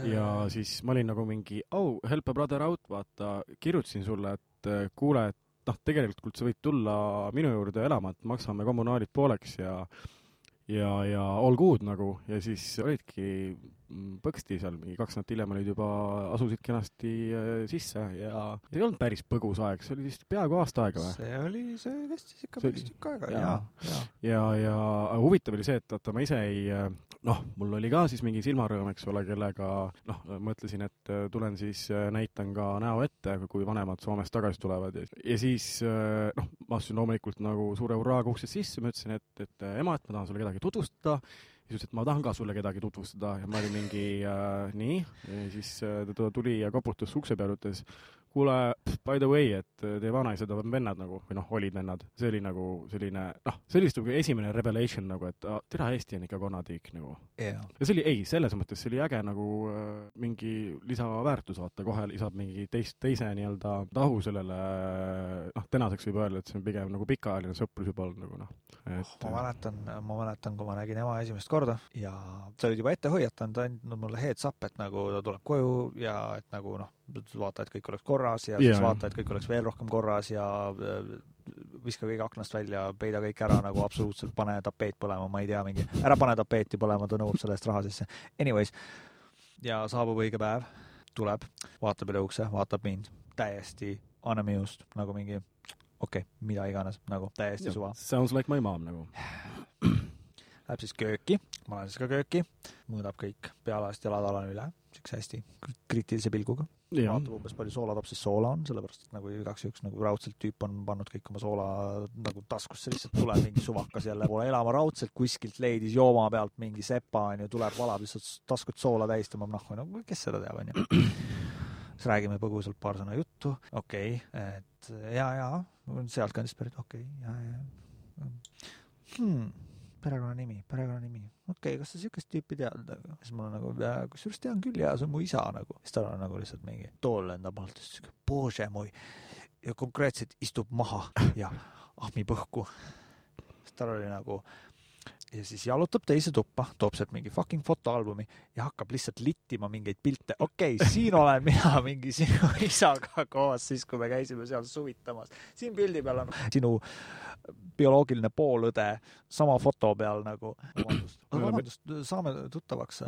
Ja siis ma olin nagu mingi oh, help a brother out, vaata, kirjutasin sulle, et äh, kuule, et noh, tegelikult sa võid tulla minu juurde elama, et maksame kommunaalid pooleks ja ja, ja all good nagu ja siis olidki mm, põksti seal mingi kaks nädalat hiljem olid juba, asusid kenasti äh, sisse ja see ei olnud päris põgus aeg, see oli vist peaaegu aasta aega või? see oli, see kestis ikka päris tükk aega, jaa. jaa. ja, ja aga huvitav oli see, et vaata, ma ise ei noh, mul oli ka siis mingi silmarõõm, eks ole, kellega noh, mõtlesin, et äh, tulen siis äh, näitan ka näo ette, kui vanemad Soomest tagasi tulevad ja, ja siis äh, noh, ma astusin loomulikult nagu suure hurraaga uksest sisse, ma ütlesin, et, et ema, et ma tahan sulle kedagi tutvustada, siis ütles, et ma tahan ka sulle kedagi tutvustada. Ja ma olin mingi äh, nii, ja siis äh, ta tuli ja koputas ukse peale, ütles kuule, by the way, et äh, teie vanaisad on vennad nagu, või noh, olid vennad, see oli nagu selline, noh, see oli vist nagu esimene revelation nagu, et tere, Eesti on ikka konatiik nagu. jaa. ja see oli, ei, selles mõttes see oli äge nagu äh, mingi lisaväärtus, vaata, kohe lisab mingi teist, teise nii-öelda tahu sellele, noh, tänaseks võib öelda, et see on pigem nagu pikaajaline sõprus juba olnud nagu noh, et ma mäletan, ma mäletan, kui ma nägin ema esimest korda ja sa olid juba ette hoiatanud, andnud mulle heads up, et nagu ta tuleb koju ja et nagu noh, vaata, et kõik oleks korras ja siis Jaa. vaata, et kõik oleks veel rohkem korras ja äh, viska kõik aknast välja, peida kõik ära nagu absoluutselt, pane tapeet põlema, ma ei tea, mingi, ära pane tapeeti põlema, ta nõuab selle eest raha sisse. Anyways, ja saabub õige päev, tuleb, vaatab üle ukse, vaatab mind, täiesti unamused nagu mingi okei okay,, mida iganes, nagu täiesti suva. sounds like my mom nagu. Läheb siis kööki, ma lähen siis ka kööki, mõõdab kõik pealast jalatala üle, siukse hästi kriitilise pilguga. vaatab umbes palju soolatopsis soola on, sellepärast et nagu igaks juhuks nagu raudselt tüüp on pannud kõik oma soola nagu taskusse, lihtsalt tuleb mingi suvakas jälle poole elama raudselt kuskilt leidis jooma pealt mingi sepa onju, tuleb, valab lihtsalt taskut soola täis, tõmbab nahku, no kes seda teab onju. siis räägime põgusalt paar sõna juttu, okei okay,, et ja, ja sealtkandist pärit, okei okay,, ja, ja hmm,. perekonnanimi, perekonnanimi, okei okay,, kas sa siukest tüüpi tead nagu? siis on nagu, kusjuures tean küll ja see on mu isa nagu. siis tal on nagu lihtsalt mingi tool lendab alt, siis siuke, bože moj. ja konkreetselt istub maha ja ahmib õhku. siis tal oli nagu ja siis jalutab teise tuppa, toob sealt mingi fucking fotoalbumi ja hakkab lihtsalt littima mingeid pilte. okei okay,, siin olen mina mingi sinu isaga koos, siis kui me käisime seal suvitamas. siin pildi peal on sinu bioloogiline poolõde sama foto peal nagu. vabandust, saame tuttavaks.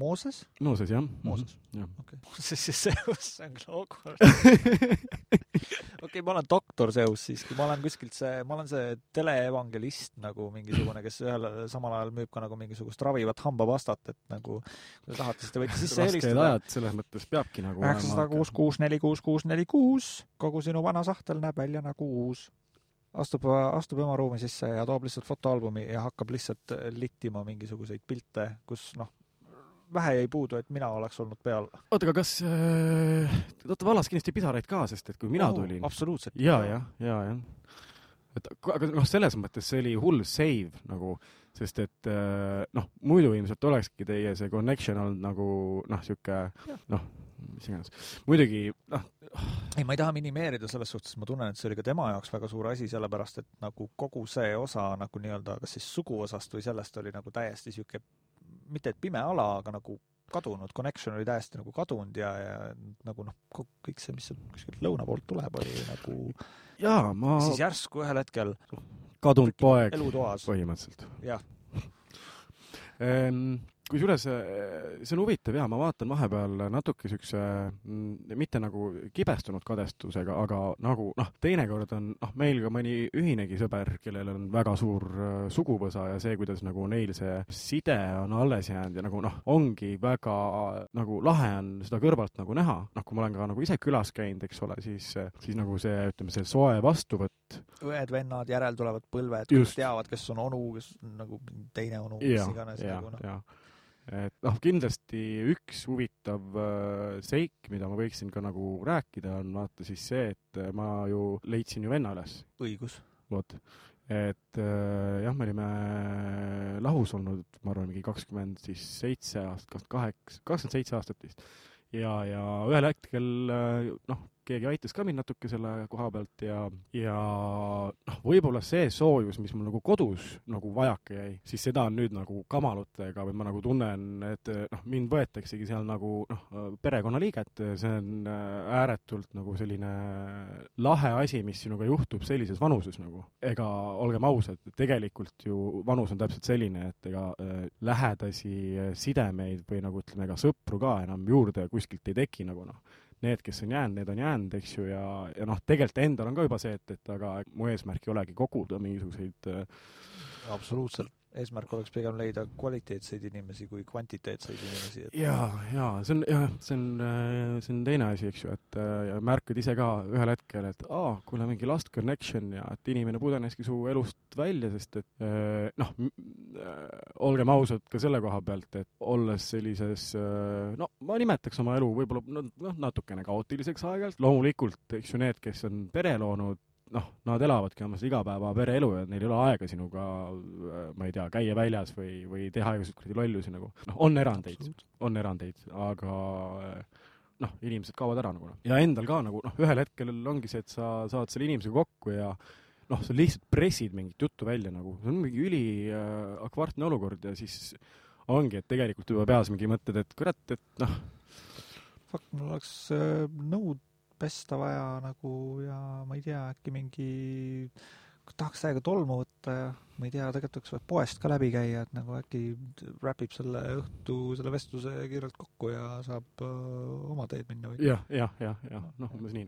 Mooses? Mooses jah. Mooses. jah. okei. Mooses ja Zeus, see on küll awkward. okei, ma olen doktor Zeus siiski, ma olen kuskilt see, ma olen see teleevangelist nagu mingisugune, kes ühel samal ajal müüb ka nagu mingisugust ravivat hambapastat, et nagu kui te tahate, siis te võite sisse helistada. ajad selles mõttes peabki nagu üheksasada kuus, kuus, neli, kuus, kuus, neli, kuus, kogu sinu vana sahtel näeb välja nagu uus. astub, astub ema ruumi sisse ja toob lihtsalt fotoalbumi ja hakkab lihtsalt littima mingisuguseid pilte, kus noh, vähe jäi puudu, et mina oleks olnud peal. oota, aga kas äh,, oota valas kindlasti pisaraid ka, sest et kui mina tulin, absoluutselt. ja, ja, ja, jah. et ku- aga noh, selles mõttes see oli hull save nagu, sest et äh, noh, muidu ilmselt olekski teie see connection olnud nagu noh, sihuke noh, mis iganes. muidugi noh, ei, ma ei taha minimeerida selles suhtes, ma tunnen, et see oli ka tema jaoks väga suur asi, sellepärast et nagu kogu see osa nagu nii-öelda kas siis suguosast või sellest oli nagu täiesti sihuke, mitte et pime ala, aga nagu kadunud, connection oli täiesti nagu kadunud ja, ja nagu noh, kõik see, mis sealt kuskilt lõuna poolt tuleb, oli nagu jaa, ma siis järsku ühel hetkel kadunud poeg elutoas. põhimõtteliselt. jah, Ehm, kusjuures eh, see on huvitav ja ma vaatan vahepeal natuke siukse mm, mitte nagu kibestunud kadestusega, aga nagu noh, teinekord on noh, meil ka mõni ühinegi sõber, kellel on väga suur äh, suguvõsa ja see, kuidas nagu neil see side on alles jäänud ja nagu noh, ongi väga nagu lahe on seda kõrvalt nagu näha, noh, kui ma olen ka nagu ise külas käinud, eks ole, siis, siis nagu see, ütleme, see soe vastuvõtt. Õed-vennad, järeltulevad põlved, kes teavad, kes on onu, kes on nagu teine onu, mis, iganes nagu, noh. Et noh, kindlasti üks huvitav äh, seik, mida ma võiksin ka nagu rääkida, on vaata siis see, et äh, ma ju leidsin ju venna üles, õigus. vot. et äh, jah, me olime lahus olnud, ma arvan, mingi kakskümmend siis seitse aastat, kakskümmend kaheksa, kakskümmend seitse aastat vist. ja, ja ühel hetkel noh, keegi aitas ka mind natuke selle koha pealt ja, ja noh, võib-olla see soojus, mis mul nagu kodus nagu vajaka jäi, siis seda on nüüd nagu kamalutega või ma nagu tunnen, et noh, mind võetaksegi seal nagu noh, perekonnaliiget, see on äh, ääretult nagu selline lahe asi, mis sinuga juhtub sellises vanuses nagu. ega olgem ausad, tegelikult ju vanus on täpselt selline, et ega äh, lähedasi äh, sidemeid või nagu ütleme, ega sõpru ka enam juurde kuskilt ei teki nagu noh need, kes on jäänud, need on jäänud, eks ju, ja, ja noh, tegelikult endal on ka juba see, et, et aga mu eesmärk ei olegi koguda mingisuguseid äh, absoluutselt. Eesmärk oleks pigem leida kvaliteetseid inimesi kui kvantiteetseid inimesi, et jaa, jaa, see on jah, see on, see on teine asi, eks ju, et äh, ja märkad ise ka ühel hetkel, et aa, kuule mingi lost connection ja et inimene pudeneski su elust välja, sest et äh, noh, olgem ausad ka selle koha pealt, et olles sellises äh, no ma nimetaks oma elu võib-olla no, noh, natukene kaootiliseks aeg-ajalt, loomulikult eks ju need, kes on pere loonud, noh, nad elavadki oma seda igapäeva pereelu ja neil ei ole aega sinuga, ma ei tea, käia väljas või, või teha igasuguseid kuradi lollusi nagu, noh, on erandeid, on erandeid, aga eh, noh, inimesed kaovad ära nagu noh. ja endal ka nagu noh, ühel hetkel ongi see, et sa saad selle inimesega kokku ja noh, sa lihtsalt pressid mingit juttu välja nagu, see on mingi üli äh, olukord ja siis ongi, et tegelikult juba peas mingi mõtted, et kurat, et noh, fuck, mul oleks äh, nõud pesta vaja nagu ja ma ei tea, äkki mingi, tahaks täiega tolmu võtta ja ma ei tea, tegelikult oleks vaja poest ka läbi käia, et nagu äkki räpib selle õhtu selle vestluse kiirelt kokku ja saab öö, oma teed minna või? jah, jah, jah, jah, noh, umbes nii.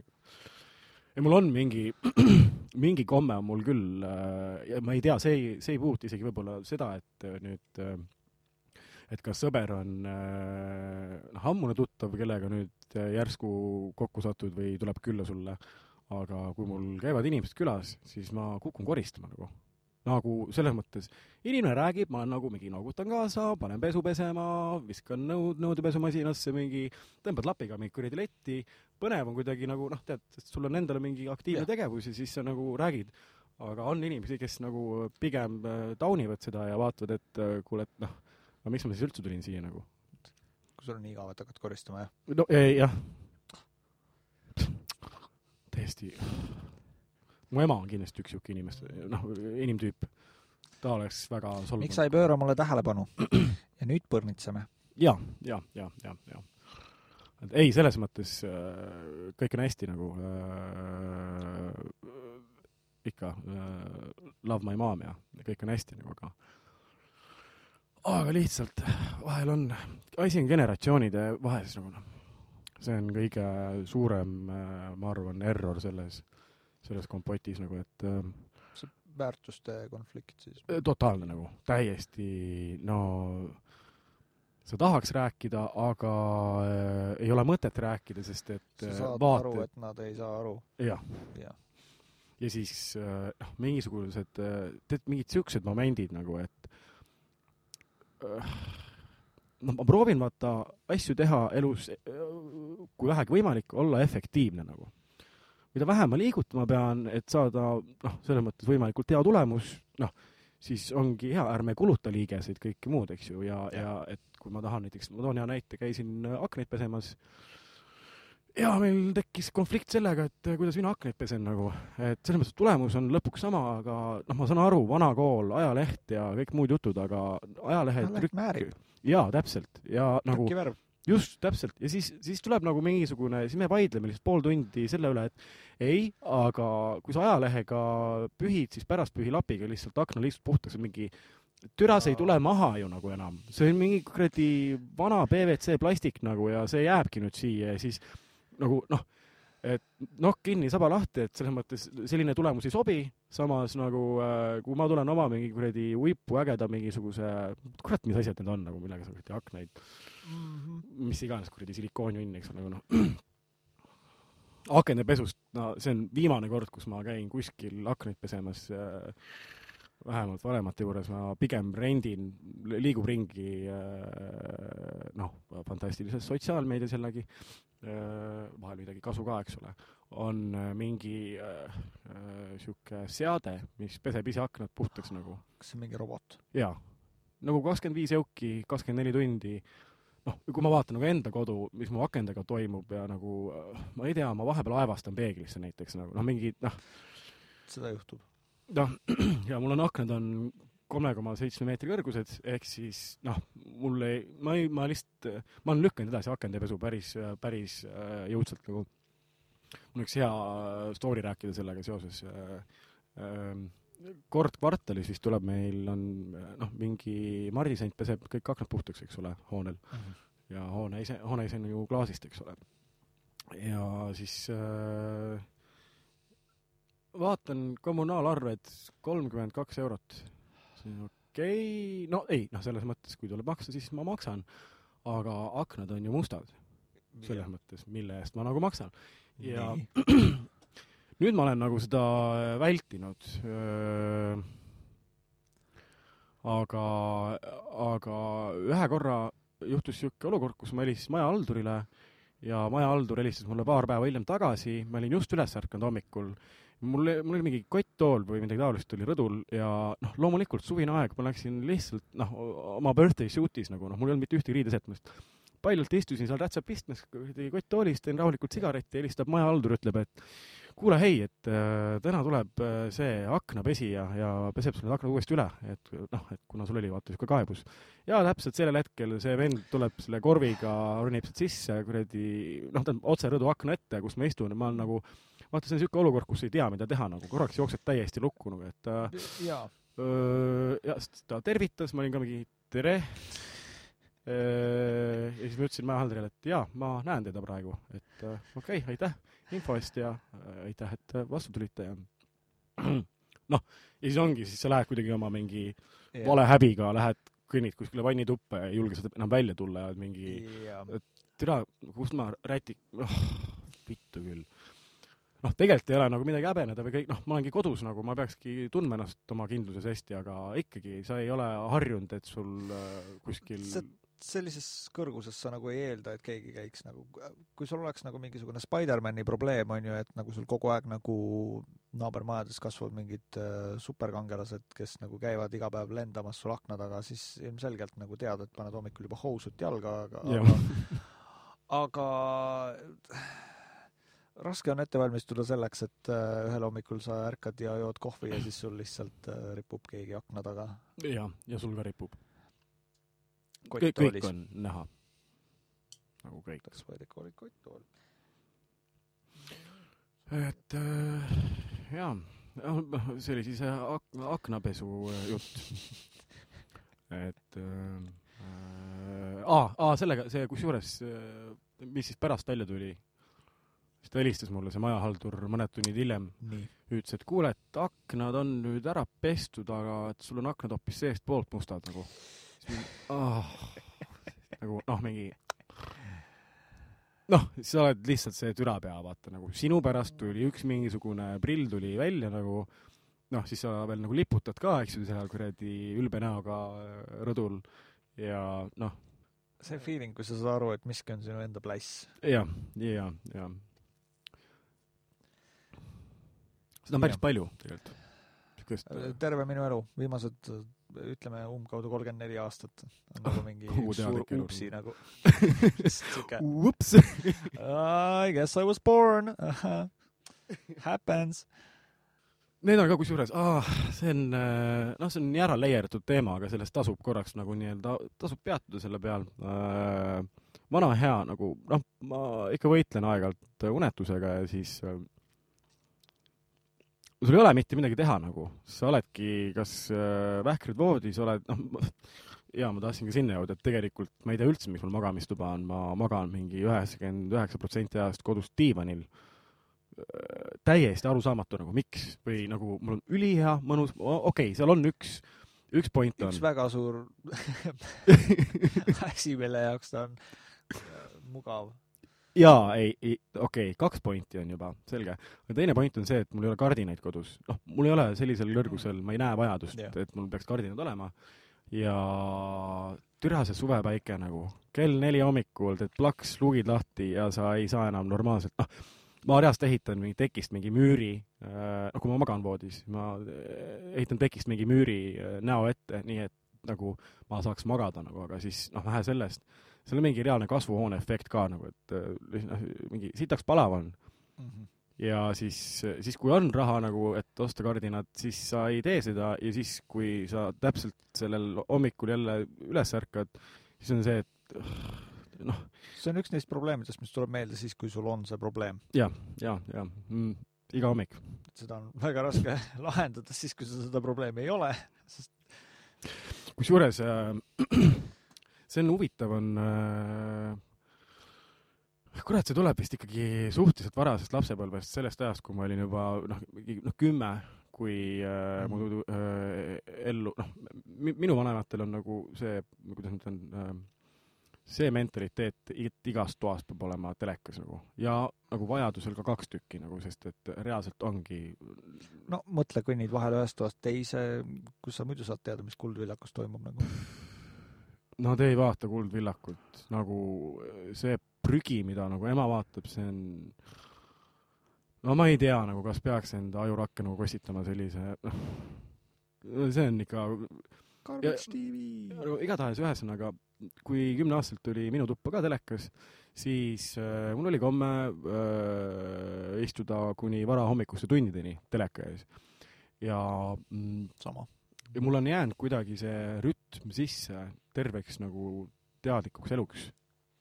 ja mul on mingi, mingi komme on mul küll äh, ja ma ei tea, see ei, see ei puuduta isegi võib-olla seda, et äh, nüüd äh, et kas sõber on äh, noh, ammune tuttav, kellega nüüd äh, järsku kokku satud või tuleb külla sulle, aga kui mul käivad inimesed külas, siis ma kukun koristama nagu. nagu selles mõttes, inimene räägib, ma nagu mingi noogutan kaasa, panen pesu pesema, viskan nõud nõudepesumasinasse mingi, tõmbad lapiga mingi kuradi letti, põnev on kuidagi nagu noh, tead, sul on endal mingi aktiivne Jah. tegevus ja siis sa nagu räägid. aga on inimesi, kes nagu pigem äh, taunivad seda ja vaatavad, et äh, kuule, et noh, aga miks ma siis üldse tulin siia nagu. kui sul on nii igav, et hakkad koristama, jah? no ei, jah, täiesti, mu ema on kindlasti üks niisugune inimest, noh, inimtüüp. ta oleks väga solvunud. miks sa ei pööra mulle tähelepanu? ja nüüd põrnitseme. ja, ja, ja, ja, ja. et ei, selles mõttes äh, kõik on hästi nagu äh, ikka äh, love my mom ja kõik on hästi nagu, aga aga lihtsalt vahel on, asi on generatsioonide vahes nagu noh, see on kõige suurem äh,, ma arvan, error selles, selles kompotis nagu, et äh, väärtuste konflikt siis. totaalne nagu, täiesti no sa tahaks rääkida, aga äh, ei ole mõtet rääkida, sest et sa äh, saad vaata- aru, et nad ei saa aru. jah, jah, ja siis äh, noh, mingisugused, tead, mingid siuksed momendid nagu, et äh, noh, ma proovin vaata asju teha elus, kui vähegi võimalik, olla efektiivne nagu. mida vähem ma liigutama pean, et saada noh, selles mõttes võimalikult hea tulemus, noh, siis ongi hea, ärme kuluta liigeseid, kõike muud, eks ju, ja, ja et kui ma tahan näiteks, ma toon hea näite, käisin äh, aknaid pesemas ja meil tekkis konflikt sellega, et äh, kuidas mina aknaid pesen nagu, et selles mõttes tulemus on lõpuks sama, aga noh, ma saan aru, vana kool, ajaleht ja kõik muud jutud, aga ajalehe Ajaleht määrib. jaa, täpselt. Ja nagu just täpselt. Ja siis, siis tuleb nagu mingisugune, siis me vaidleme lihtsalt pool tundi selle üle, et ei, aga kui sa ajalehega pühid, siis pärast pühi lapiga lihtsalt akna lihtsalt puhtaks, mingi türa, see ei tule maha ju nagu enam, see on mingi kuradi vana PVC plastik nagu ja see jääbki nüüd siia ja siis nagu noh, et nokk kinni, saba lahti, et selles mõttes selline tulemus ei sobi, samas nagu äh, kui ma tulen oma mingi kuradi uipu ägeda mingisuguse, kurat, mis asjad need on nagu, millega sa kuradi aknaid mis iganes kuradi silikoonjunn, eks ole, aga noh. akendepesust, no see on viimane kord, kus ma käin kuskil aknaid pesemas äh, vähemalt vanemate juures. Ma pigem rendin, liigub ringi äh, noh, fantastilises sotsiaalmeedias jällegi vahel midagi kasu ka, eks ole, on äh, mingi äh, seade, mis peseb ise aknad puhtaks nagu. Kas see on mingi robot? jaa, nagu kakskümmend viis jõuki, kakskümmend neli tundi, noh, kui ma vaatan nagu enda kodu, mis mu akendega toimub ja nagu äh, ma ei tea, ma vahepeal aevastan peeglisse näiteks nagu. Noh, mingi noh, seda juhtub. noh, ja mul on aknad on kolme koma seitsme meetri kõrgused, ehk siis noh, mul ei, ma ei, ma lihtsalt, ma olen lükanud edasi akendepesu päris, päris äh, jõudsalt nagu. mul on üks hea story rääkida sellega seoses äh,. Äh, kord kvartalis vist tuleb meil on noh, mingi marisent peseb kõik aknad puhtaks, eks ole, hoonel ja hoone ise, hoone ise on ju klaasist, eks ole. ja siis äh, vaatan kommunaalarved kolmkümmend kaks eurot. Okei okay., no ei, noh, selles mõttes, kui tuleb maksta, siis ma maksan, aga aknad on ju mustad, selles mõttes, mille eest ma nagu maksan. ja nüüd ma olen nagu seda vältinud. aga, aga ühe korra juhtus niisugune olukord, kus ma helistasin majahaldurile ja majahaldur helistas mulle paar päeva hiljem tagasi, ma olin just üles ärkanud hommikul. mul, mul oli mingi kotttool või midagi taolist oli rõdul ja noh, loomulikult suvine aeg, ma läksin lihtsalt noh, oma birthday shoot'is nagu noh, mul ei olnud mitte ühtegi riidesetmest. paljalt istusin seal rätsep istmes, kotttoolis, teen rahulikult sigaretti, helistab majahaldur, ütleb, et kuule, hei, et äh, täna tuleb äh, see aknapesija ja peseb sul need aknad uuesti üle, et noh, et kuna sul oli vaata niisugune kaebus. ja täpselt sellel hetkel see vend tuleb selle korviga, ronib sealt sisse kuradi, noh, on otse rõdu akna ette, kus ma istun ja ma olen nagu, vaata, see on niisugune olukord, kus ei tea, mida teha nagu, korraks jookseb täiesti lukku nagu, et äh, jaa, Öö, ja ta tervitas, ma olin ka mingi tere. ja siis ma ütlesin majahaldurile, et jaa, ma näen teda praegu, et äh, okei okay,, aitäh info eest ja äh, aitäh, et äh, vastu tulite ja noh, ja siis ongi, siis sa lähed kuidagi oma mingi vale häbiga, lähed, kõnnid kuskile vannituppa ja ei julge sealt enam välja tulla ja oled mingi jaa, türa, kust ma räti- oh,, vittu küll. noh, tegelikult ei ole nagu midagi häbeneda või kõik, noh, ma olengi kodus nagu, ma peakski tundma ennast oma kindluses hästi, aga ikkagi sa ei ole harjunud, et sul äh, kuskil See- sellises kõrguses sa nagu ei eelda, et keegi käiks nagu, kui sul oleks nagu mingisugune Spider-mani probleem, on ju, et nagu sul kogu aeg nagu naabermajades kasvavad mingid äh, superkangelased, kes nagu käivad iga päev lendamas sul akna taga, siis ilmselgelt nagu tead, et paned hommikul juba housud jalga, aga Jah. aga raske on ette valmistuda selleks, et äh, ühel hommikul sa ärkad ja jood kohvi ja siis sul lihtsalt äh, ripub keegi akna taga ja, ja sul ka ripub. kõik, on näha. nagu kõik. kas vaid ikka oli kotttool? et äh, jaa, see oli siis äh, ak-, aknapesu jutt. et äh, aa, aa sellega, see kusjuures mis siis pärast välja tuli, siis ta helistas mulle, see majahaldur mõned tunnid hiljem, ütles, et kuule, et aknad on nüüd ära pestud, aga et sul on aknad hoopis seestpoolt mustad nagu. Oh, nagu noh, mingi noh, sa oled lihtsalt see türapea, vaata nagu. Sinu pärast tuli üks mingisugune prill tuli välja nagu. Noh, siis sa veel nagu liputad ka, eks ju, seal kuradi ülbe näoga äh, rõdul. Ja noh, see feeling, kui sa saad aru, et miski on sinu enda pläss. ja, ja, ja. Seda on päris Jah. palju tegelikult. sihukest terve minu elu, viimased ütleme umbkaudu kolmkümmend neli aastat on nagu mingi Kogu üks suur upsi nagu. ups, I guess I was born. Happens. need on ka kusjuures, see on, noh, see on nii ära leierdatud teema, aga sellest tasub korraks nagu nii-öelda, tasub peatuda selle peal. vana hea nagu, noh, ma ikka võitlen aeg-ajalt unetusega ja siis äh, sul ei ole mitte midagi teha nagu, sa oledki kas äh, vähkrid voodis, oled, noh, jaa, ma tahtsin ka sinna jõuda, et tegelikult ma ei tea üldse, miks mul magamistuba on, ma magan mingi üheksakümmend üheksa protsenti ajast kodus diivanil. täiesti arusaamatu nagu miks või nagu mul on ülihea, mõnus, okei okay,, seal on üks, üks point on üks. väga suur asi, mille jaoks ta on äh, mugav. jaa, ei, ei, okei okay,, kaks pointi on juba, selge. aga teine point on see, et mul ei ole kardinaid kodus. noh, mul ei ole sellisel kõrgusel, ma ei näe vajadust et mul peaks kardinad olema. ja türa see suvepäike nagu, kell neli hommikul teed plaks, luugid lahti ja sa ei saa enam normaalselt, noh, ma reaalselt ehitan mingi tekist mingi müüri, noh, kui ma magan voodis, ma äh, ehitan tekist mingi müüri äh, näo ette, nii et nagu ma saaks magada nagu, aga siis noh, vähe sellest, seal on mingi reaalne kasvuhoone efekt ka nagu, et äh, noh, mingi sitaks palav on ja siis, siis kui on raha nagu, et osta kardinad, siis sa ei tee seda ja siis, kui sa täpselt sellel hommikul jälle üles ärkad, siis on see, et noh, see on üks neist probleemidest, mis tuleb meelde siis, kui sul on see probleem. ja, ja mm, iga hommik. seda on väga raske lahendada siis, kui sul seda probleemi ei ole, sest kusjuures äh, see on huvitav, on äh, kurat, see tuleb vist ikkagi suhteliselt varasest lapsepõlvest, sellest ajast, kui ma olin juba noh, noh, kümme, kui äh, mu äh, ellu, noh, minu vanematel on nagu see, kuidas ma ütlen äh,, see mentaliteet, et igas toas peab olema telekas nagu ja nagu vajadusel ka kaks tükki nagu, sest et reaalselt ongi no mõtle, kõnnid vahel ühest toast teise, kus sa muidu saad teada, mis Kuldvillakus toimub nagu. No te ei vaata Kuldvillakut, nagu see prügi, mida nagu ema vaatab, see on no ma ei tea nagu, kas peaks enda ajurakke nagu kostitama sellise, noh, see on ikka Garbage TV. no igatahes ühesõnaga, kui kümneaastaselt tuli minu tuppa ka telekas, siis äh, mul oli komme äh, istuda kuni varahommikuste tundideni teleka ees. ja mm, sama. Ja mul on jäänud kuidagi see rütm sisse terveks nagu teadlikuks eluks.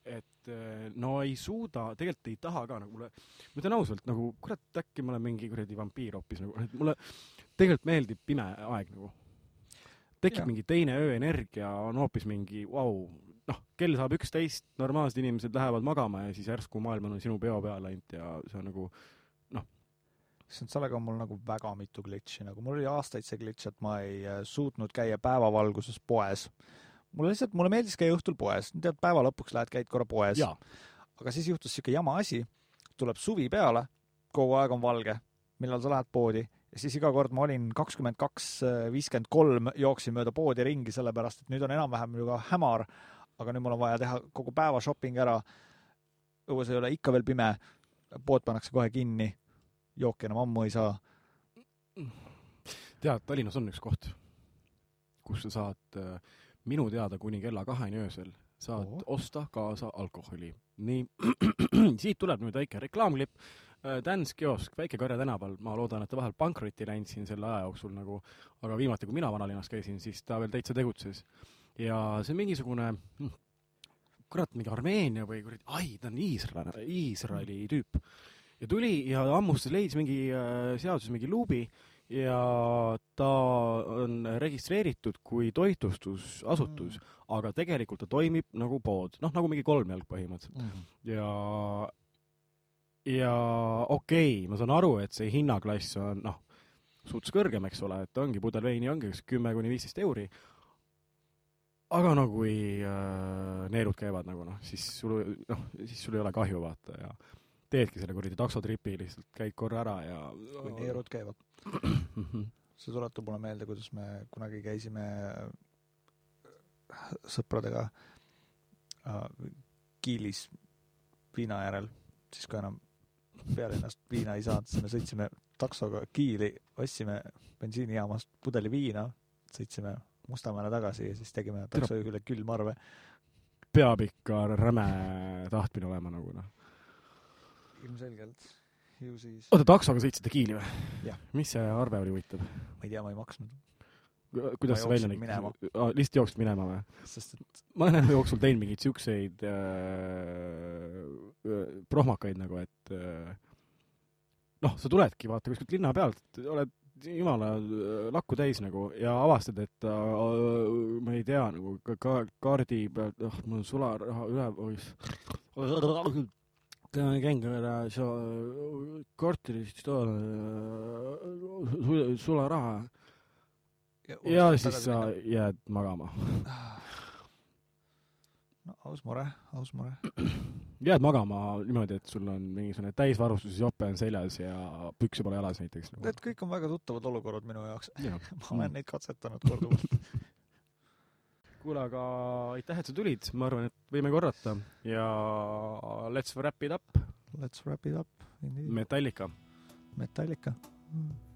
et eh, no ei suuda, tegelikult ei taha ka nagu mulle, ma ütlen ausalt nagu kurat, äkki ma olen mingi kuradi vampiir hoopis nagu, et mulle tegelikult meeldib pime aeg nagu. tekib Jah. mingi teine ööenergia, on hoopis mingi vau wow,, noh, kell saab üksteist, normaalsed inimesed lähevad magama ja siis järsku maailm on sinu peo peale läinud ja see on nagu issand, sellega on mul nagu väga mitu glitch'i, nagu mul oli aastaid see glitch, et ma ei äh, suutnud käia päevavalguses poes. mulle lihtsalt, mulle meeldis käia õhtul poes, tead, päeva lõpuks lähed, käid korra poes. aga siis juhtus siuke jama asi, tuleb suvi peale, kogu aeg on valge, millal sa lähed poodi? Ja siis iga kord ma olin kakskümmend kaks, viiskümmend kolm, jooksin mööda poodi ringi, sellepärast et nüüd on enam-vähem juba hämar, aga nüüd mul on vaja teha kogu päeva shopping ära. õues ei ole ikka veel pime, pood pannakse kohe kinni, jooki enam ammu ei saa. tead, Tallinnas on üks koht, kus sa saad äh, minu teada kuni kella kaheni öösel saad Oo. oh. osta kaasa alkoholi. nii, siit tuleb nüüd väike reklaamklipp. Dance kiosk Väike-Karja tänaval, ma loodan, et ta vahel pankrotti läinud siin selle aja jooksul nagu, aga viimati, kui mina vanalinnas käisin, siis ta veel täitsa tegutses. ja see on mingisugune, kurat, mingi Armeenia või kuradi, ai, ta on Iisrael, Iisraeli tüüp. Ja tuli ja hammustas, leidis mingi äh, seaduses mingi luubi ja ta on registreeritud kui toitlustusasutus mm., aga tegelikult ta toimib nagu pood, noh nagu mingi kolmjalg põhimõtteliselt ja ja okei okay,, ma saan aru, et see hinnaklass on noh, suts kõrgem, eks ole, et ongi pudel veini ongi kümme kuni viisteist euri. aga no kui äh, neerud käivad nagu noh, siis sul noh, siis sul ei ole kahju vaata ja teedki selle kuradi taksotripi lihtsalt, käid korra ära ja kui neerud käivad. See tuletab mulle meelde, kuidas me kunagi käisime sõpradega äh, Kiilis viina järel, siis kui enam pealinnast viina ei saanud, siis me sõitsime taksoga Kiili, ostsime bensiinijaamast pudeli viina, sõitsime Mustamäele tagasi ja siis tegime taksojuhile külmarve. peab ikka räme tahtmine olema nagu noh. ilmselgelt. ju siis, oota, taksoga sõitsite Kiili või mis see arve oli huvitav? ma ei tea, ma ei maksnud, kuidas see välja nägi? lihtsalt jooksid minema või? sest et ma olen elu jooksul teinud mingeid siukseid äh, äh, prohmakaid nagu, et äh, noh, sa tuledki, vaata kuskilt linna pealt, oled jumala äh, lakku täis nagu ja avastad, et äh, ma ei tea nagu ka, ka kaardi pealt, oh mul on sularaha üle, oih. Käin ka korterist sularaha ja siis sa jääd magama. no aus mure, aus mure. jääd magama niimoodi, et sul on mingisugune täisvarustuses jope on seljas ja pükse pole jalas näiteks nagu. Need kõik on väga tuttavad olukorrad minu jaoks. Jah. ma olen neid katsetanud korduvalt. kuule, aga aitäh, et sa tulid, ma arvan, et võime korrata ja let's wrap it up, Let's wrap it up. Metallica. Metallica. As